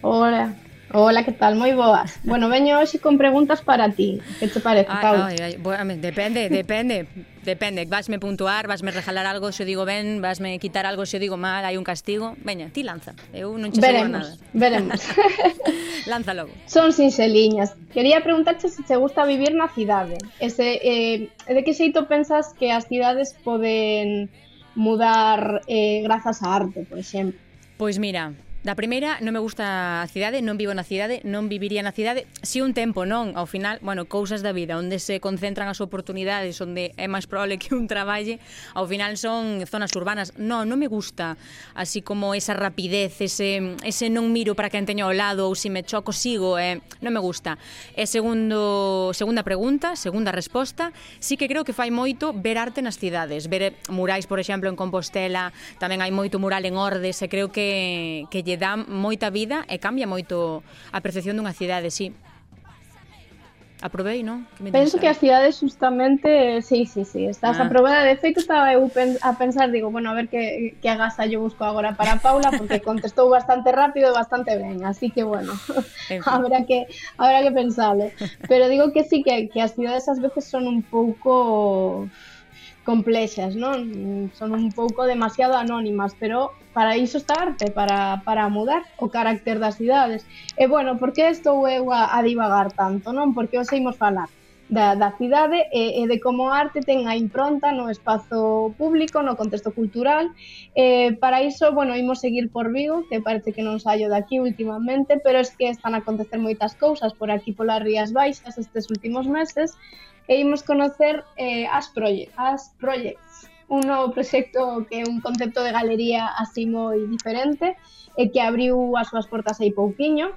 Hola, Hola, que tal? Moi boas. Bueno, veño hoxe con preguntas para ti. Que te parece, Pau? Ai, ai, ai. Bueno, depende, depende. depende. Vasme puntuar, vasme regalar algo se eu digo ben, vasme quitar algo se eu digo mal, hai un castigo. Veña, ti lanza. Eu non che veremos, nada. Veremos, *laughs* Lanza logo. Son sinxeliñas. Quería preguntarche se te gusta vivir na cidade. Ese, eh, de que xeito pensas que as cidades poden mudar eh, grazas á arte, por exemplo. Pois mira, Da primeira, non me gusta a cidade, non vivo na cidade, non viviría na cidade, si un tempo non, ao final, bueno, cousas da vida, onde se concentran as oportunidades, onde é máis probable que un traballe, ao final son zonas urbanas. Non, non me gusta así como esa rapidez, ese, ese non miro para quen teño ao lado ou se si me choco sigo, eh, non me gusta. E segundo, segunda pregunta, segunda resposta, sí que creo que fai moito ver arte nas cidades, ver murais, por exemplo, en Compostela, tamén hai moito mural en Ordes, e creo que, que lle lle dá moita vida e cambia moito a percepción dunha cidade, sí. Aprobei, non? Que me Penso que as cidades justamente, sí, sí, sí, estás ah. aprobada. De feito, estaba eu pen a pensar, digo, bueno, a ver que, que agasa yo busco agora para Paula, porque *laughs* contestou bastante rápido e bastante ben, así que, bueno, habrá que habrá que pensarlo. Pero digo que sí, que, que as cidades ás veces son un pouco... Pouco complexas, non? Mm, son un pouco demasiado anónimas, pero para iso está arte, para, para mudar o carácter das cidades. E bueno, por que estou eu a, a divagar tanto, non? Porque os imos falar da, da cidade e, e de como a arte ten a impronta no espazo público, no contexto cultural. E para iso, bueno, imos seguir por Vigo, que parece que non saio daqui últimamente, pero es que están a acontecer moitas cousas por aquí polas Rías Baixas estes últimos meses, e imos conocer eh, as, proye as Projects, un novo proxecto que é un concepto de galería así moi diferente e que abriu as súas portas aí pouquiño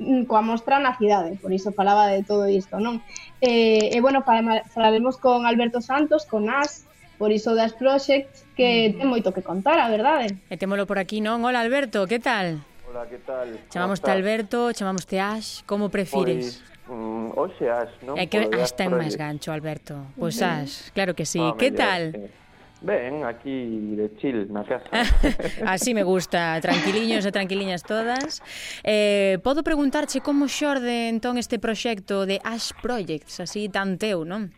mm, coa mostra na cidade, por iso falaba de todo isto, non? E, e bueno, falaremos con Alberto Santos, con As, por iso das Projects, que mm. ten moito que contar, a verdade. E témolo por aquí, non? Hola Alberto, que tal? Hola, que tal? Chamamoste Alberto, chamamoste Ash, como prefires? Pois, Mm, hoxe as, non? É que as ten máis gancho, Alberto. Pois pues as, claro que sí. Ah, que tal? Sí. Ben, aquí de chill na casa. *laughs* Así me gusta, tranquiliños e tranquiliñas todas. Eh, podo preguntarche como xorde entón este proxecto de Ash Projects, así tan teu, non?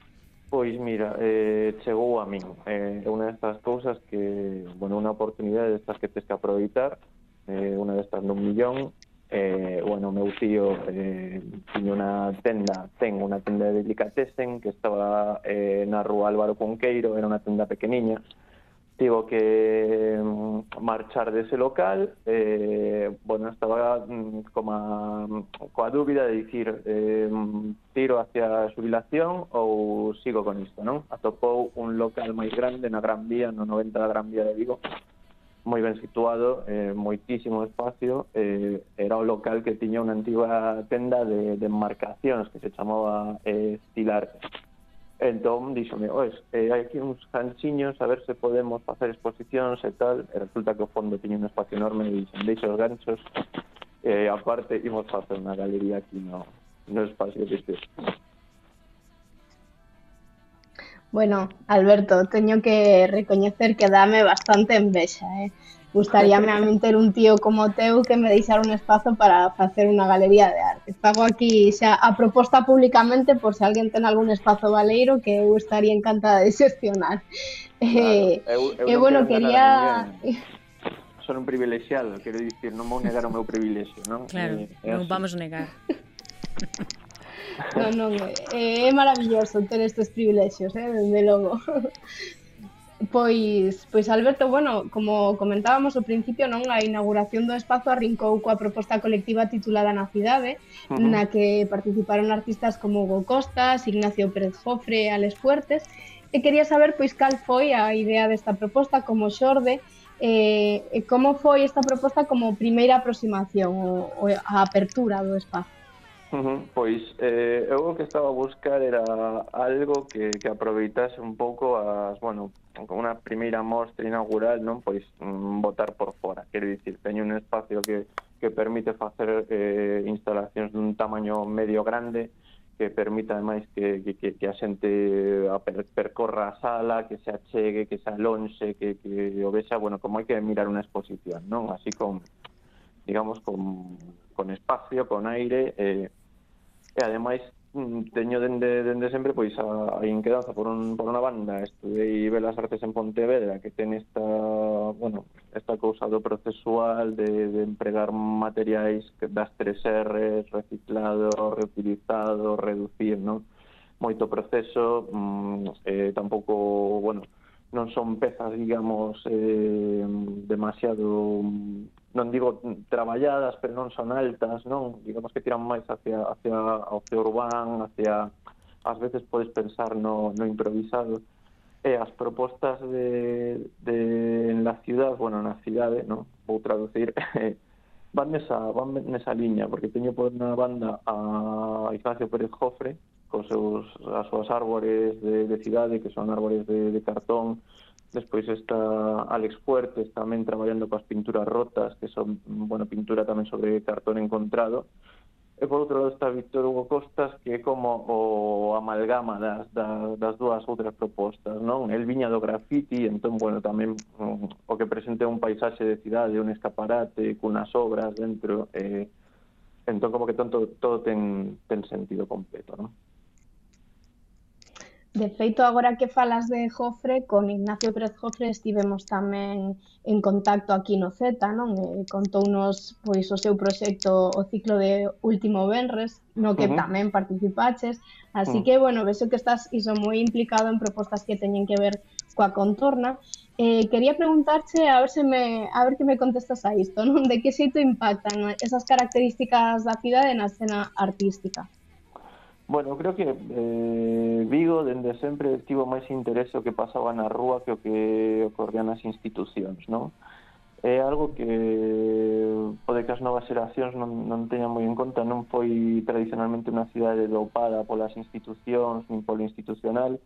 Pois mira, eh, chegou a min. Eh, é eh, unha destas cousas que, bueno, unha oportunidade destas que tes que aproveitar, eh, unha destas nun millón, eh, bueno, meu tío eh, tiña unha tenda, ten unha tenda de delicatessen que estaba eh, na rúa Álvaro Conqueiro, era unha tenda pequeniña, tivo que mm, marchar dese local, eh, bueno, estaba mm, como coa dúbida de dicir eh, tiro hacia a xubilación ou sigo con isto, non? Atopou un local máis grande na Gran Vía, no 90 da Gran Vía de Vigo, moi ben situado, eh, moitísimo espacio, eh, era o local que tiña unha antiga tenda de, de embarcacións que se chamaba eh, Estilar. Entón, díxome, oes, eh, hai aquí uns ganchiños, a ver se podemos facer exposicións e tal, e resulta que o fondo tiña un espacio enorme e dixen, deixa os ganchos, e eh, aparte, imos facer unha galería aquí no, no espacio que este. Bueno, Alberto, teño que recoñecer que dame bastante envexa, eh? Gustaríame *laughs* a min ter un tío como teu que me deixar un espazo para facer unha galería de arte. Fago aquí xa a proposta públicamente por se alguén ten algún espazo valeiro que eu estaría encantada de xestionar. Claro, eh, eu, eu eh, bueno, quería... Son un privilexiado, quero dicir, non vou negar o meu privilexio, non? Claro, eh, non vamos negar. *laughs* Non, non, é, eh, é maravilloso ter estes privilexios, eh, dende logo. Pois, pois Alberto, bueno, como comentábamos ao principio, non a inauguración do espazo arrincou coa proposta colectiva titulada Na cidade, uh -huh. na que participaron artistas como Hugo Costas, Ignacio Pérez Jofre, Alex Fuertes, e quería saber pois cal foi a idea desta proposta como xorde eh, e como foi esta proposta como primeira aproximación ou a apertura do espazo. Uh -huh. Pois eh, eu o que estaba a buscar era algo que, que aproveitase un pouco as, bueno, como unha primeira mostra inaugural, non pois mm, botar por fora. Quero dicir, teño un espacio que, que permite facer eh, instalacións dun tamaño medio grande, que permita ademais que, que, que a xente per, percorra a sala, que se achegue, que se alonxe, que, que o vexa, bueno, como hai que mirar unha exposición, non? Así con, digamos, con, con espacio, con aire, eh, e ademais mm, teño dende, dende sempre pois a, a inquedanza por, un, por unha banda estudei Belas Artes en Pontevedra que ten esta, bueno, esta cousa do procesual de, de empregar materiais das tres R's reciclado, reutilizado, reducir non? moito proceso mm, eh, tampouco, bueno non son pezas, digamos, eh, demasiado non digo traballadas, pero non son altas, non? Digamos que tiran máis hacia, hacia o urbán, hacia... Ás veces podes pensar no, no improvisado. E as propostas de, de en la ciudad, bueno, na cidade, non? Vou traducir, *laughs* van nesa, van nesa liña, porque teño por unha banda a Ignacio Pérez Jofre, cos seus, as súas árbores de, de cidade, que son árbores de, de cartón, Despois está Alex Fuertes tamén traballando coas pinturas rotas, que son, bueno, pintura tamén sobre cartón encontrado. E por outro lado está Víctor Hugo Costas, que é como o amalgama das, das, das dúas outras propostas, non? El viña do graffiti, entón, bueno, tamén um, o que presente un paisaxe de cidade, un escaparate, cunas obras dentro, eh, entón como que tanto todo ten, ten sentido completo, non? De feito, agora que falas de Jofre, con Ignacio Pérez Jofre estivemos tamén en contacto aquí no Z, non? E contounos pois o seu proxecto o ciclo de Último Benres, no que uh -huh. tamén participaches. Así uh -huh. que, bueno, vexo que estás iso moi implicado en propostas que teñen que ver coa contorna. Eh, quería preguntarche a ver se me a ver que me contestas a isto, *laughs* non? De que xeito impactan esas características da cidade na escena artística? Bueno, creo que eh, Vigo dende sempre tivo máis interese o que pasaba na rúa que o que ocorría nas institucións, non? É algo que pode que as novas xeracións non, non teñan moi en conta, non foi tradicionalmente unha cidade dopada polas institucións nin polo institucional,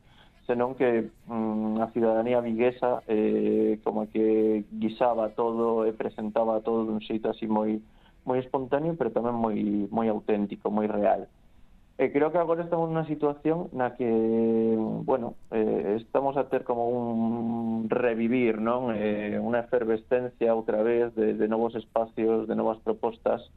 senón que mm, a cidadanía viguesa eh, como que guisaba todo e presentaba todo dun xeito así moi moi espontáneo, pero tamén moi moi auténtico, moi real. E creo que agora estamos nunha situación na que, bueno, eh, estamos a ter como un revivir, non? Eh, unha efervescencia outra vez de, de novos espacios, de novas propostas,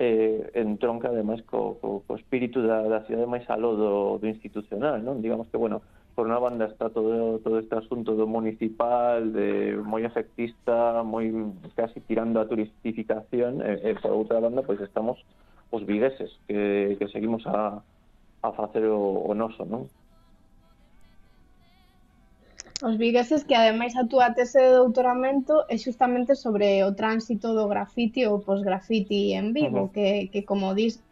eh, entronca ademais co, co, co espírito da, da cidade máis aló do, do institucional, non? Digamos que, bueno, por unha banda está todo, todo este asunto do municipal, de moi efectista, moi casi tirando a turistificación, e, e por outra banda, pois pues, estamos os vigueses que, que seguimos a, a facer o, o noso, non? Os vigueses que ademais a túa tese de doutoramento é xustamente sobre o tránsito do grafiti ou posgrafiti en Vigo, uh -huh. que, que como dis,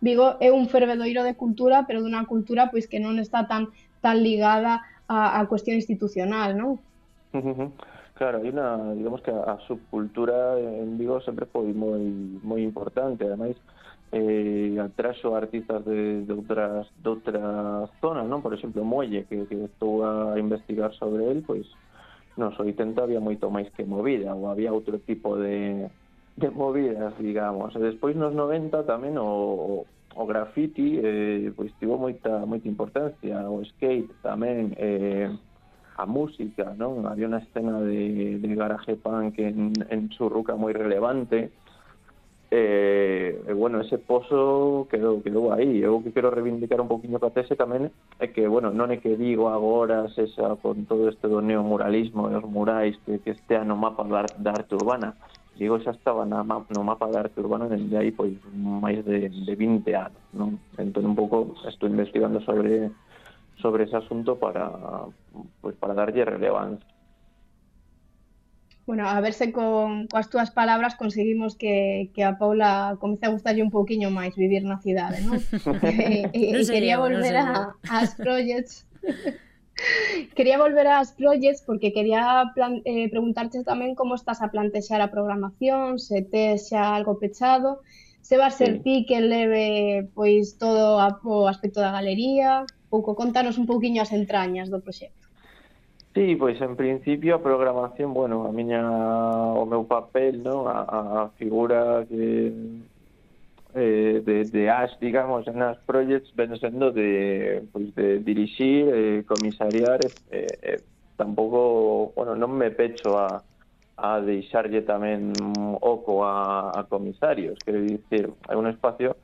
Vigo é un fervedoiro de cultura, pero dunha cultura pois que non está tan tan ligada a, a cuestión institucional, non? Uh -huh. Claro, hai unha, digamos que a, a subcultura en Vigo sempre foi moi moi importante, ademais, eh, atraxo artistas de, de outras de outras zonas, non? Por exemplo, Molle, que, que estou a investigar sobre el, pois nos 80 había moito máis que movida, ou había outro tipo de, de movidas, digamos. E despois nos 90 tamén o, o graffiti eh, pois tivo moita moita importancia, o skate tamén, eh, a música, non? Había unha escena de, de garaje punk en, en Churruca moi relevante, E, e bueno, ese pozo quedou, quedou aí Eu que quero reivindicar un poquinho ca tese tamén É que, bueno, non é que digo agora esa, con todo este do neomuralismo E os murais que, que estea no mapa da, da arte urbana. Digo, xa estaba na, no mapa da arte urbana Dende aí, pois, máis de, de 20 anos non? Entón, un pouco, estou investigando sobre sobre ese asunto para, pues, para darlle relevancia. Bueno, a verse con, coas túas palabras conseguimos que, que a Paula comece a gustarlle un pouquiño máis vivir na cidade, non? *laughs* e, e, no e *laughs* quería volver no a, as projects quería volver ás projects porque quería plan, eh, preguntarte tamén como estás a plantexar a programación, se tes xa algo pechado, se va a ser sí. ti que leve pois todo a, o aspecto da galería, pouco contanos un pouquiño as entrañas do proxecto. Sí, pois en principio a programación, bueno, a miña o meu papel, non, a, a figura que eh, de, de as, digamos, en as projects ven sendo de, pois, de dirixir, eh, comisariar, eh, eh, tampouco, bueno, non me pecho a, a deixarlle tamén oco a, a comisarios, quero dicir, é un espacio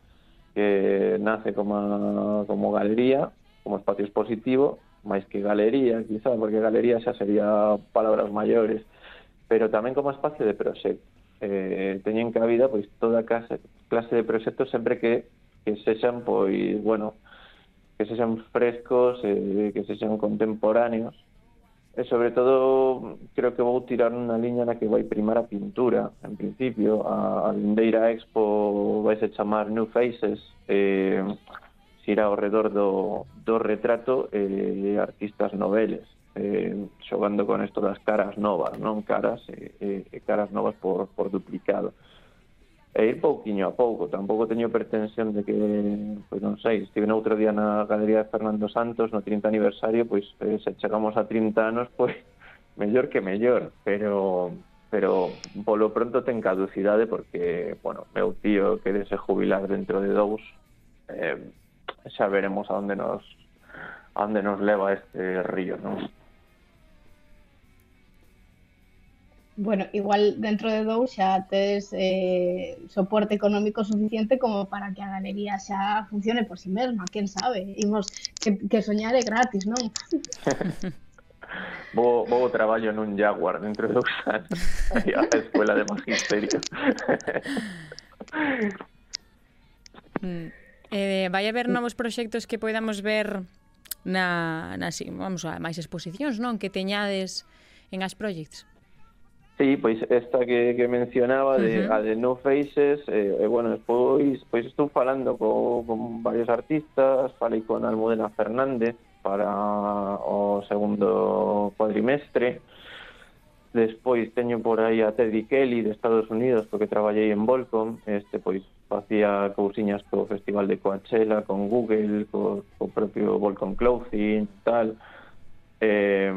que nace como, como galería, como espacio expositivo, máis que galería, quizá, porque galería xa sería palabras maiores, pero tamén como espacio de proxecto. Eh, teñen cabida pois toda clase, clase de proxectos sempre que que sexan pois, bueno, que sexan frescos, eh, que sexan contemporáneos. E sobre todo creo que vou tirar unha liña na que vai primar a pintura, en principio, a, a Lindeira Expo vai se chamar New Faces, eh, xira ao redor do, do retrato eh, artistas noveles eh, xogando con isto das caras novas non caras e eh, eh, caras novas por, por duplicado. E ir pouquiño a pouco tampouco teño pretensión de que pois non sei, estive outro día na Galería de Fernando Santos no 30 aniversario pois eh, se chegamos a 30 anos pois *laughs* mellor que mellor pero pero polo pronto ten caducidade porque, bueno, meu tío que se jubilar dentro de dous eh, xa veremos a onde nos a onde nos leva este río, non? Bueno, igual dentro de dous xa tes eh, soporte económico suficiente como para que a galería xa funcione por si sí mesma, quen sabe? Imos que, que soñar é gratis, non? *laughs* vou, vou traballo nun Jaguar dentro de dous anos *laughs* a escuela de magisterio. *laughs* mm. Eh, vai haber novos proxectos que podamos ver na, na si, vamos a máis exposicións, non? Que teñades en as projects. Sí, pois esta que, que mencionaba de, uh -huh. a de No Faces, eh, e eh, bueno, despois pois estou falando co, con varios artistas, falei con Almudena Fernández para o segundo cuadrimestre, Despois teño por aí a Teddy Kelly de Estados Unidos, porque traballei en Volcom, este pois facía cousiñas co Festival de Coachella, con Google, co, co propio Volcom Clothing, tal. Eh,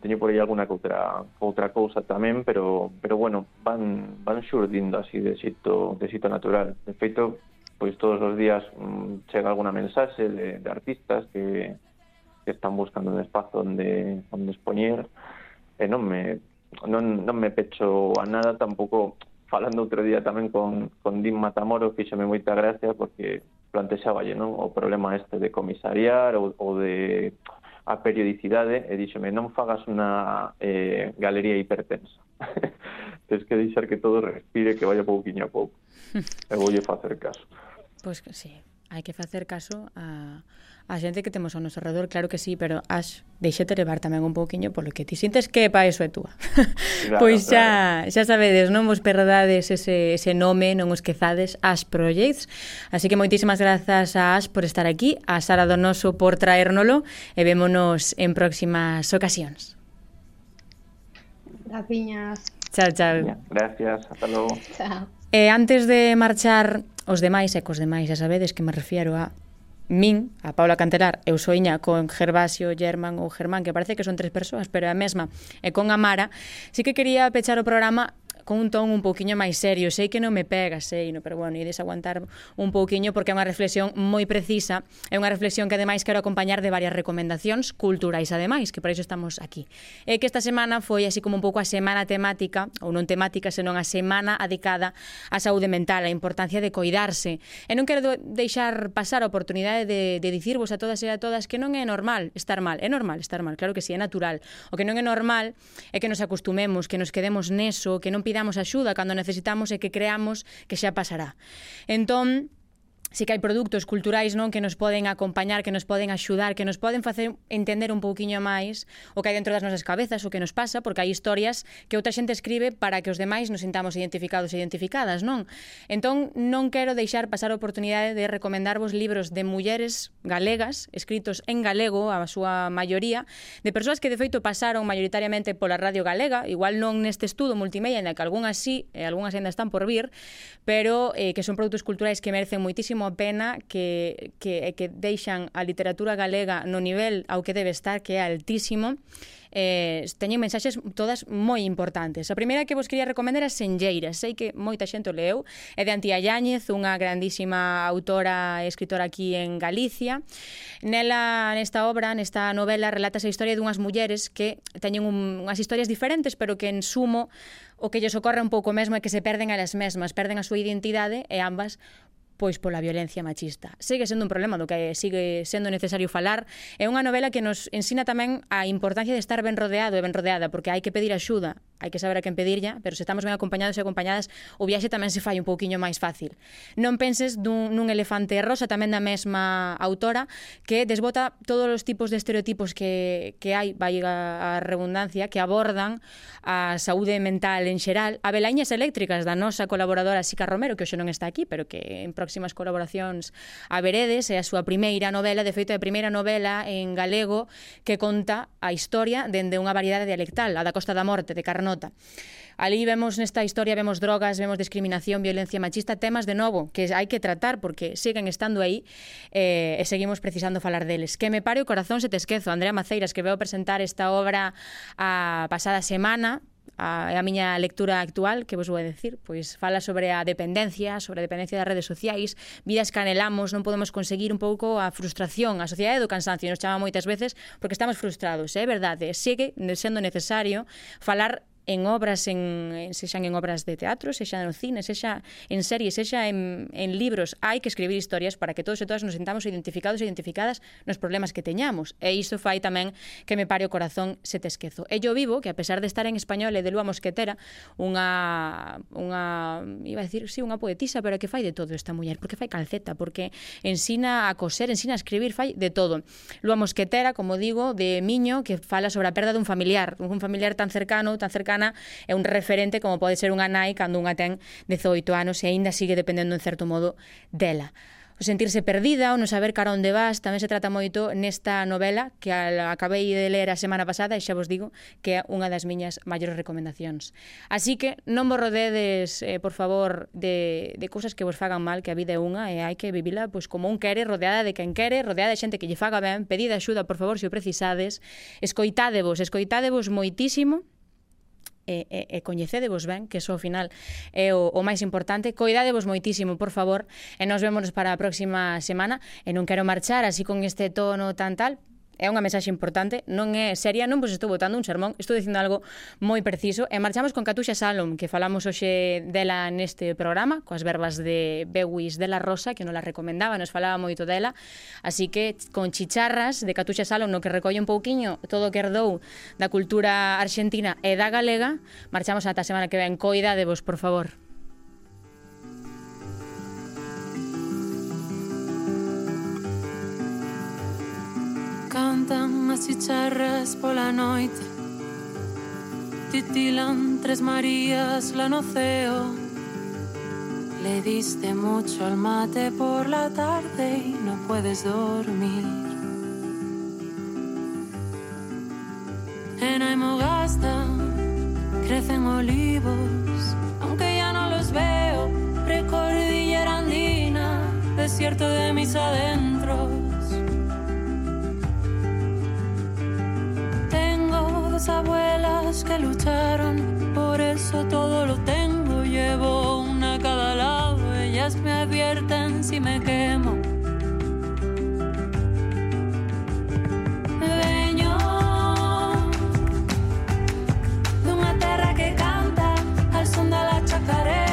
teño por aí alguna outra outra cousa tamén, pero pero bueno, van van xurdindo así de xito de xito natural. De feito, pois todos os días mm, chega alguna mensaxe de, de artistas que, que están buscando un espazo onde onde expoñer. Eh, e non me non, non me pecho a nada tampouco falando outro día tamén con, con Dim Matamoro fíxame moita gracia porque plantexaballe non o problema este de comisariar ou, ou de a periodicidade eh, e díxome non fagas unha eh, galería hipertensa *laughs* tens que deixar que todo respire que vaya pouquiño a pouco *laughs* e voulle facer caso. Pois pues que sí, hai que facer caso a a xente que temos ao noso redor, claro que sí, pero as deixete levar tamén un pouquiño polo que ti sintes que pa eso é túa. Claro, *laughs* pois xa, claro. xa sabedes, non vos perdades ese, ese nome, non os quezades, As Projects. Así que moitísimas grazas a As por estar aquí, a Sara Donoso por traérnolo e vémonos en próximas ocasións. Graciñas. Chao, chao. Gracias, hasta logo. Chao. E antes de marchar os demais e cos demais, xa sabedes que me refiero a min, a Paula Cantelar, eu soiña con Gervasio, German ou Germán, que parece que son tres persoas, pero é a mesma, e con Amara, sí que quería pechar o programa con un ton un pouquiño máis serio. Sei que non me pega, sei, no, pero bueno, ides aguantar un pouquiño porque é unha reflexión moi precisa, é unha reflexión que ademais quero acompañar de varias recomendacións culturais ademais, que por iso estamos aquí. É que esta semana foi así como un pouco a semana temática, ou non temática, senón a semana adicada á saúde mental, a importancia de coidarse. E non quero deixar pasar a oportunidade de, de dicirvos a todas e a todas que non é normal estar mal, é normal estar mal, claro que si, sí, é natural. O que non é normal é que nos acostumemos, que nos quedemos neso, que non pidamos pidamos axuda cando necesitamos e que creamos que xa pasará. Entón, sí que hai produtos culturais non que nos poden acompañar, que nos poden axudar, que nos poden facer entender un pouquiño máis o que hai dentro das nosas cabezas, o que nos pasa, porque hai historias que outra xente escribe para que os demais nos sintamos identificados e identificadas, non? Entón, non quero deixar pasar a oportunidade de recomendarvos libros de mulleres galegas, escritos en galego, a súa maioría, de persoas que de feito pasaron maioritariamente pola radio galega, igual non neste estudo multimedia, en que algunhas sí, e algunhas ainda están por vir, pero eh, que son produtos culturais que merecen moitísimo a pena que, que, eh, que deixan a literatura galega no nivel ao que debe estar, que é altísimo, eh, teñen mensaxes todas moi importantes. A primeira que vos quería recomendar é Senlleiras. Sei que moita xente o leu. É de Antía Yáñez, unha grandísima autora e escritora aquí en Galicia. Nela, nesta obra, nesta novela, relata a historia dunhas mulleres que teñen un, unhas historias diferentes, pero que en sumo o que lles ocorre un pouco mesmo é que se perden a elas mesmas, perden a súa identidade e ambas pois pola violencia machista. Segue sendo un problema do que sigue sendo necesario falar. É unha novela que nos ensina tamén a importancia de estar ben rodeado e ben rodeada, porque hai que pedir axuda, hai que saber a quen pedirlla, pero se estamos ben acompañados e acompañadas, o viaxe tamén se fai un pouquiño máis fácil. Non penses dun, nun elefante rosa, tamén da mesma autora, que desbota todos os tipos de estereotipos que, que hai, vai a, a redundancia, que abordan a saúde mental en xeral. A Belañas Eléctricas, da nosa colaboradora Sica Romero, que hoxe non está aquí, pero que en próximas colaboracións a Veredes, é a súa primeira novela, de feito é a primeira novela en galego que conta a historia dende unha variedade dialectal, a da Costa da Morte, de Carnota. Ali vemos nesta historia, vemos drogas, vemos discriminación, violencia machista, temas de novo que hai que tratar porque siguen estando aí eh, e seguimos precisando falar deles. Que me pare o corazón se te esquezo, Andrea Maceiras, que veo presentar esta obra a pasada semana, a, a miña lectura actual, que vos vou decir, pois fala sobre a dependencia, sobre a dependencia das redes sociais, vidas que anhelamos, non podemos conseguir un pouco a frustración, a sociedade do cansancio nos chama moitas veces porque estamos frustrados, é eh? verdade, segue sendo necesario falar en obras, en, sexan en obras de teatro, sexan no cine, sexa en series, sexa en, en libros. Hai que escribir historias para que todos e todas nos sentamos identificados e identificadas nos problemas que teñamos. E iso fai tamén que me pare o corazón se te esquezo. E yo vivo que a pesar de estar en español e de Lua Mosquetera, unha, unha iba a decir, sí, unha poetisa, pero que fai de todo esta muller, porque fai calceta, porque ensina a coser, ensina a escribir, fai de todo. Lua Mosquetera, como digo, de Miño, que fala sobre a perda dun familiar, un familiar tan cercano, tan cercano venezolana é un referente como pode ser unha nai cando unha ten 18 anos e aínda sigue dependendo en certo modo dela o sentirse perdida, o non saber cara onde vas, tamén se trata moito nesta novela que acabei de ler a semana pasada e xa vos digo que é unha das miñas maiores recomendacións. Así que non vos rodedes, eh, por favor, de, de cousas que vos fagan mal, que a vida é unha e hai que vivila pois, como un quere, rodeada de quen quere, rodeada de xente que lle faga ben, pedid axuda, por favor, se o precisades, escoitádevos, escoitádevos moitísimo, e, e, e coñecedevos ben, que iso ao final é o, o máis importante. Coidadevos moitísimo, por favor, e nos vemos para a próxima semana. E non quero marchar así con este tono tan tal, é unha mensaxe importante, non é seria, non vos estou botando un sermón, estou dicindo algo moi preciso. E marchamos con Catuxa Salom, que falamos hoxe dela neste programa, coas verbas de Bewis de la Rosa, que non la recomendaba, nos falaba moito dela. Así que con chicharras de Catuxa Salom, no que recolle un pouquiño todo o que herdou da cultura argentina e da galega, marchamos ata a semana que ven. Coida de vos, por favor. Cantan as chicharras pola noite. Titilan tres Marías la noceo. Le diste mucho al mate por la tarde y no puedes dormir. En Aymogasta crecen olivos Aunque ya no los veo. Precordillera andina Desierto de mis adentros viejas abuelas que lucharon, por eso todo lo tengo, llevo una a cada lado, ellas me advierten si me quemo. Vengo de una tierra que canta al son de la chacarera.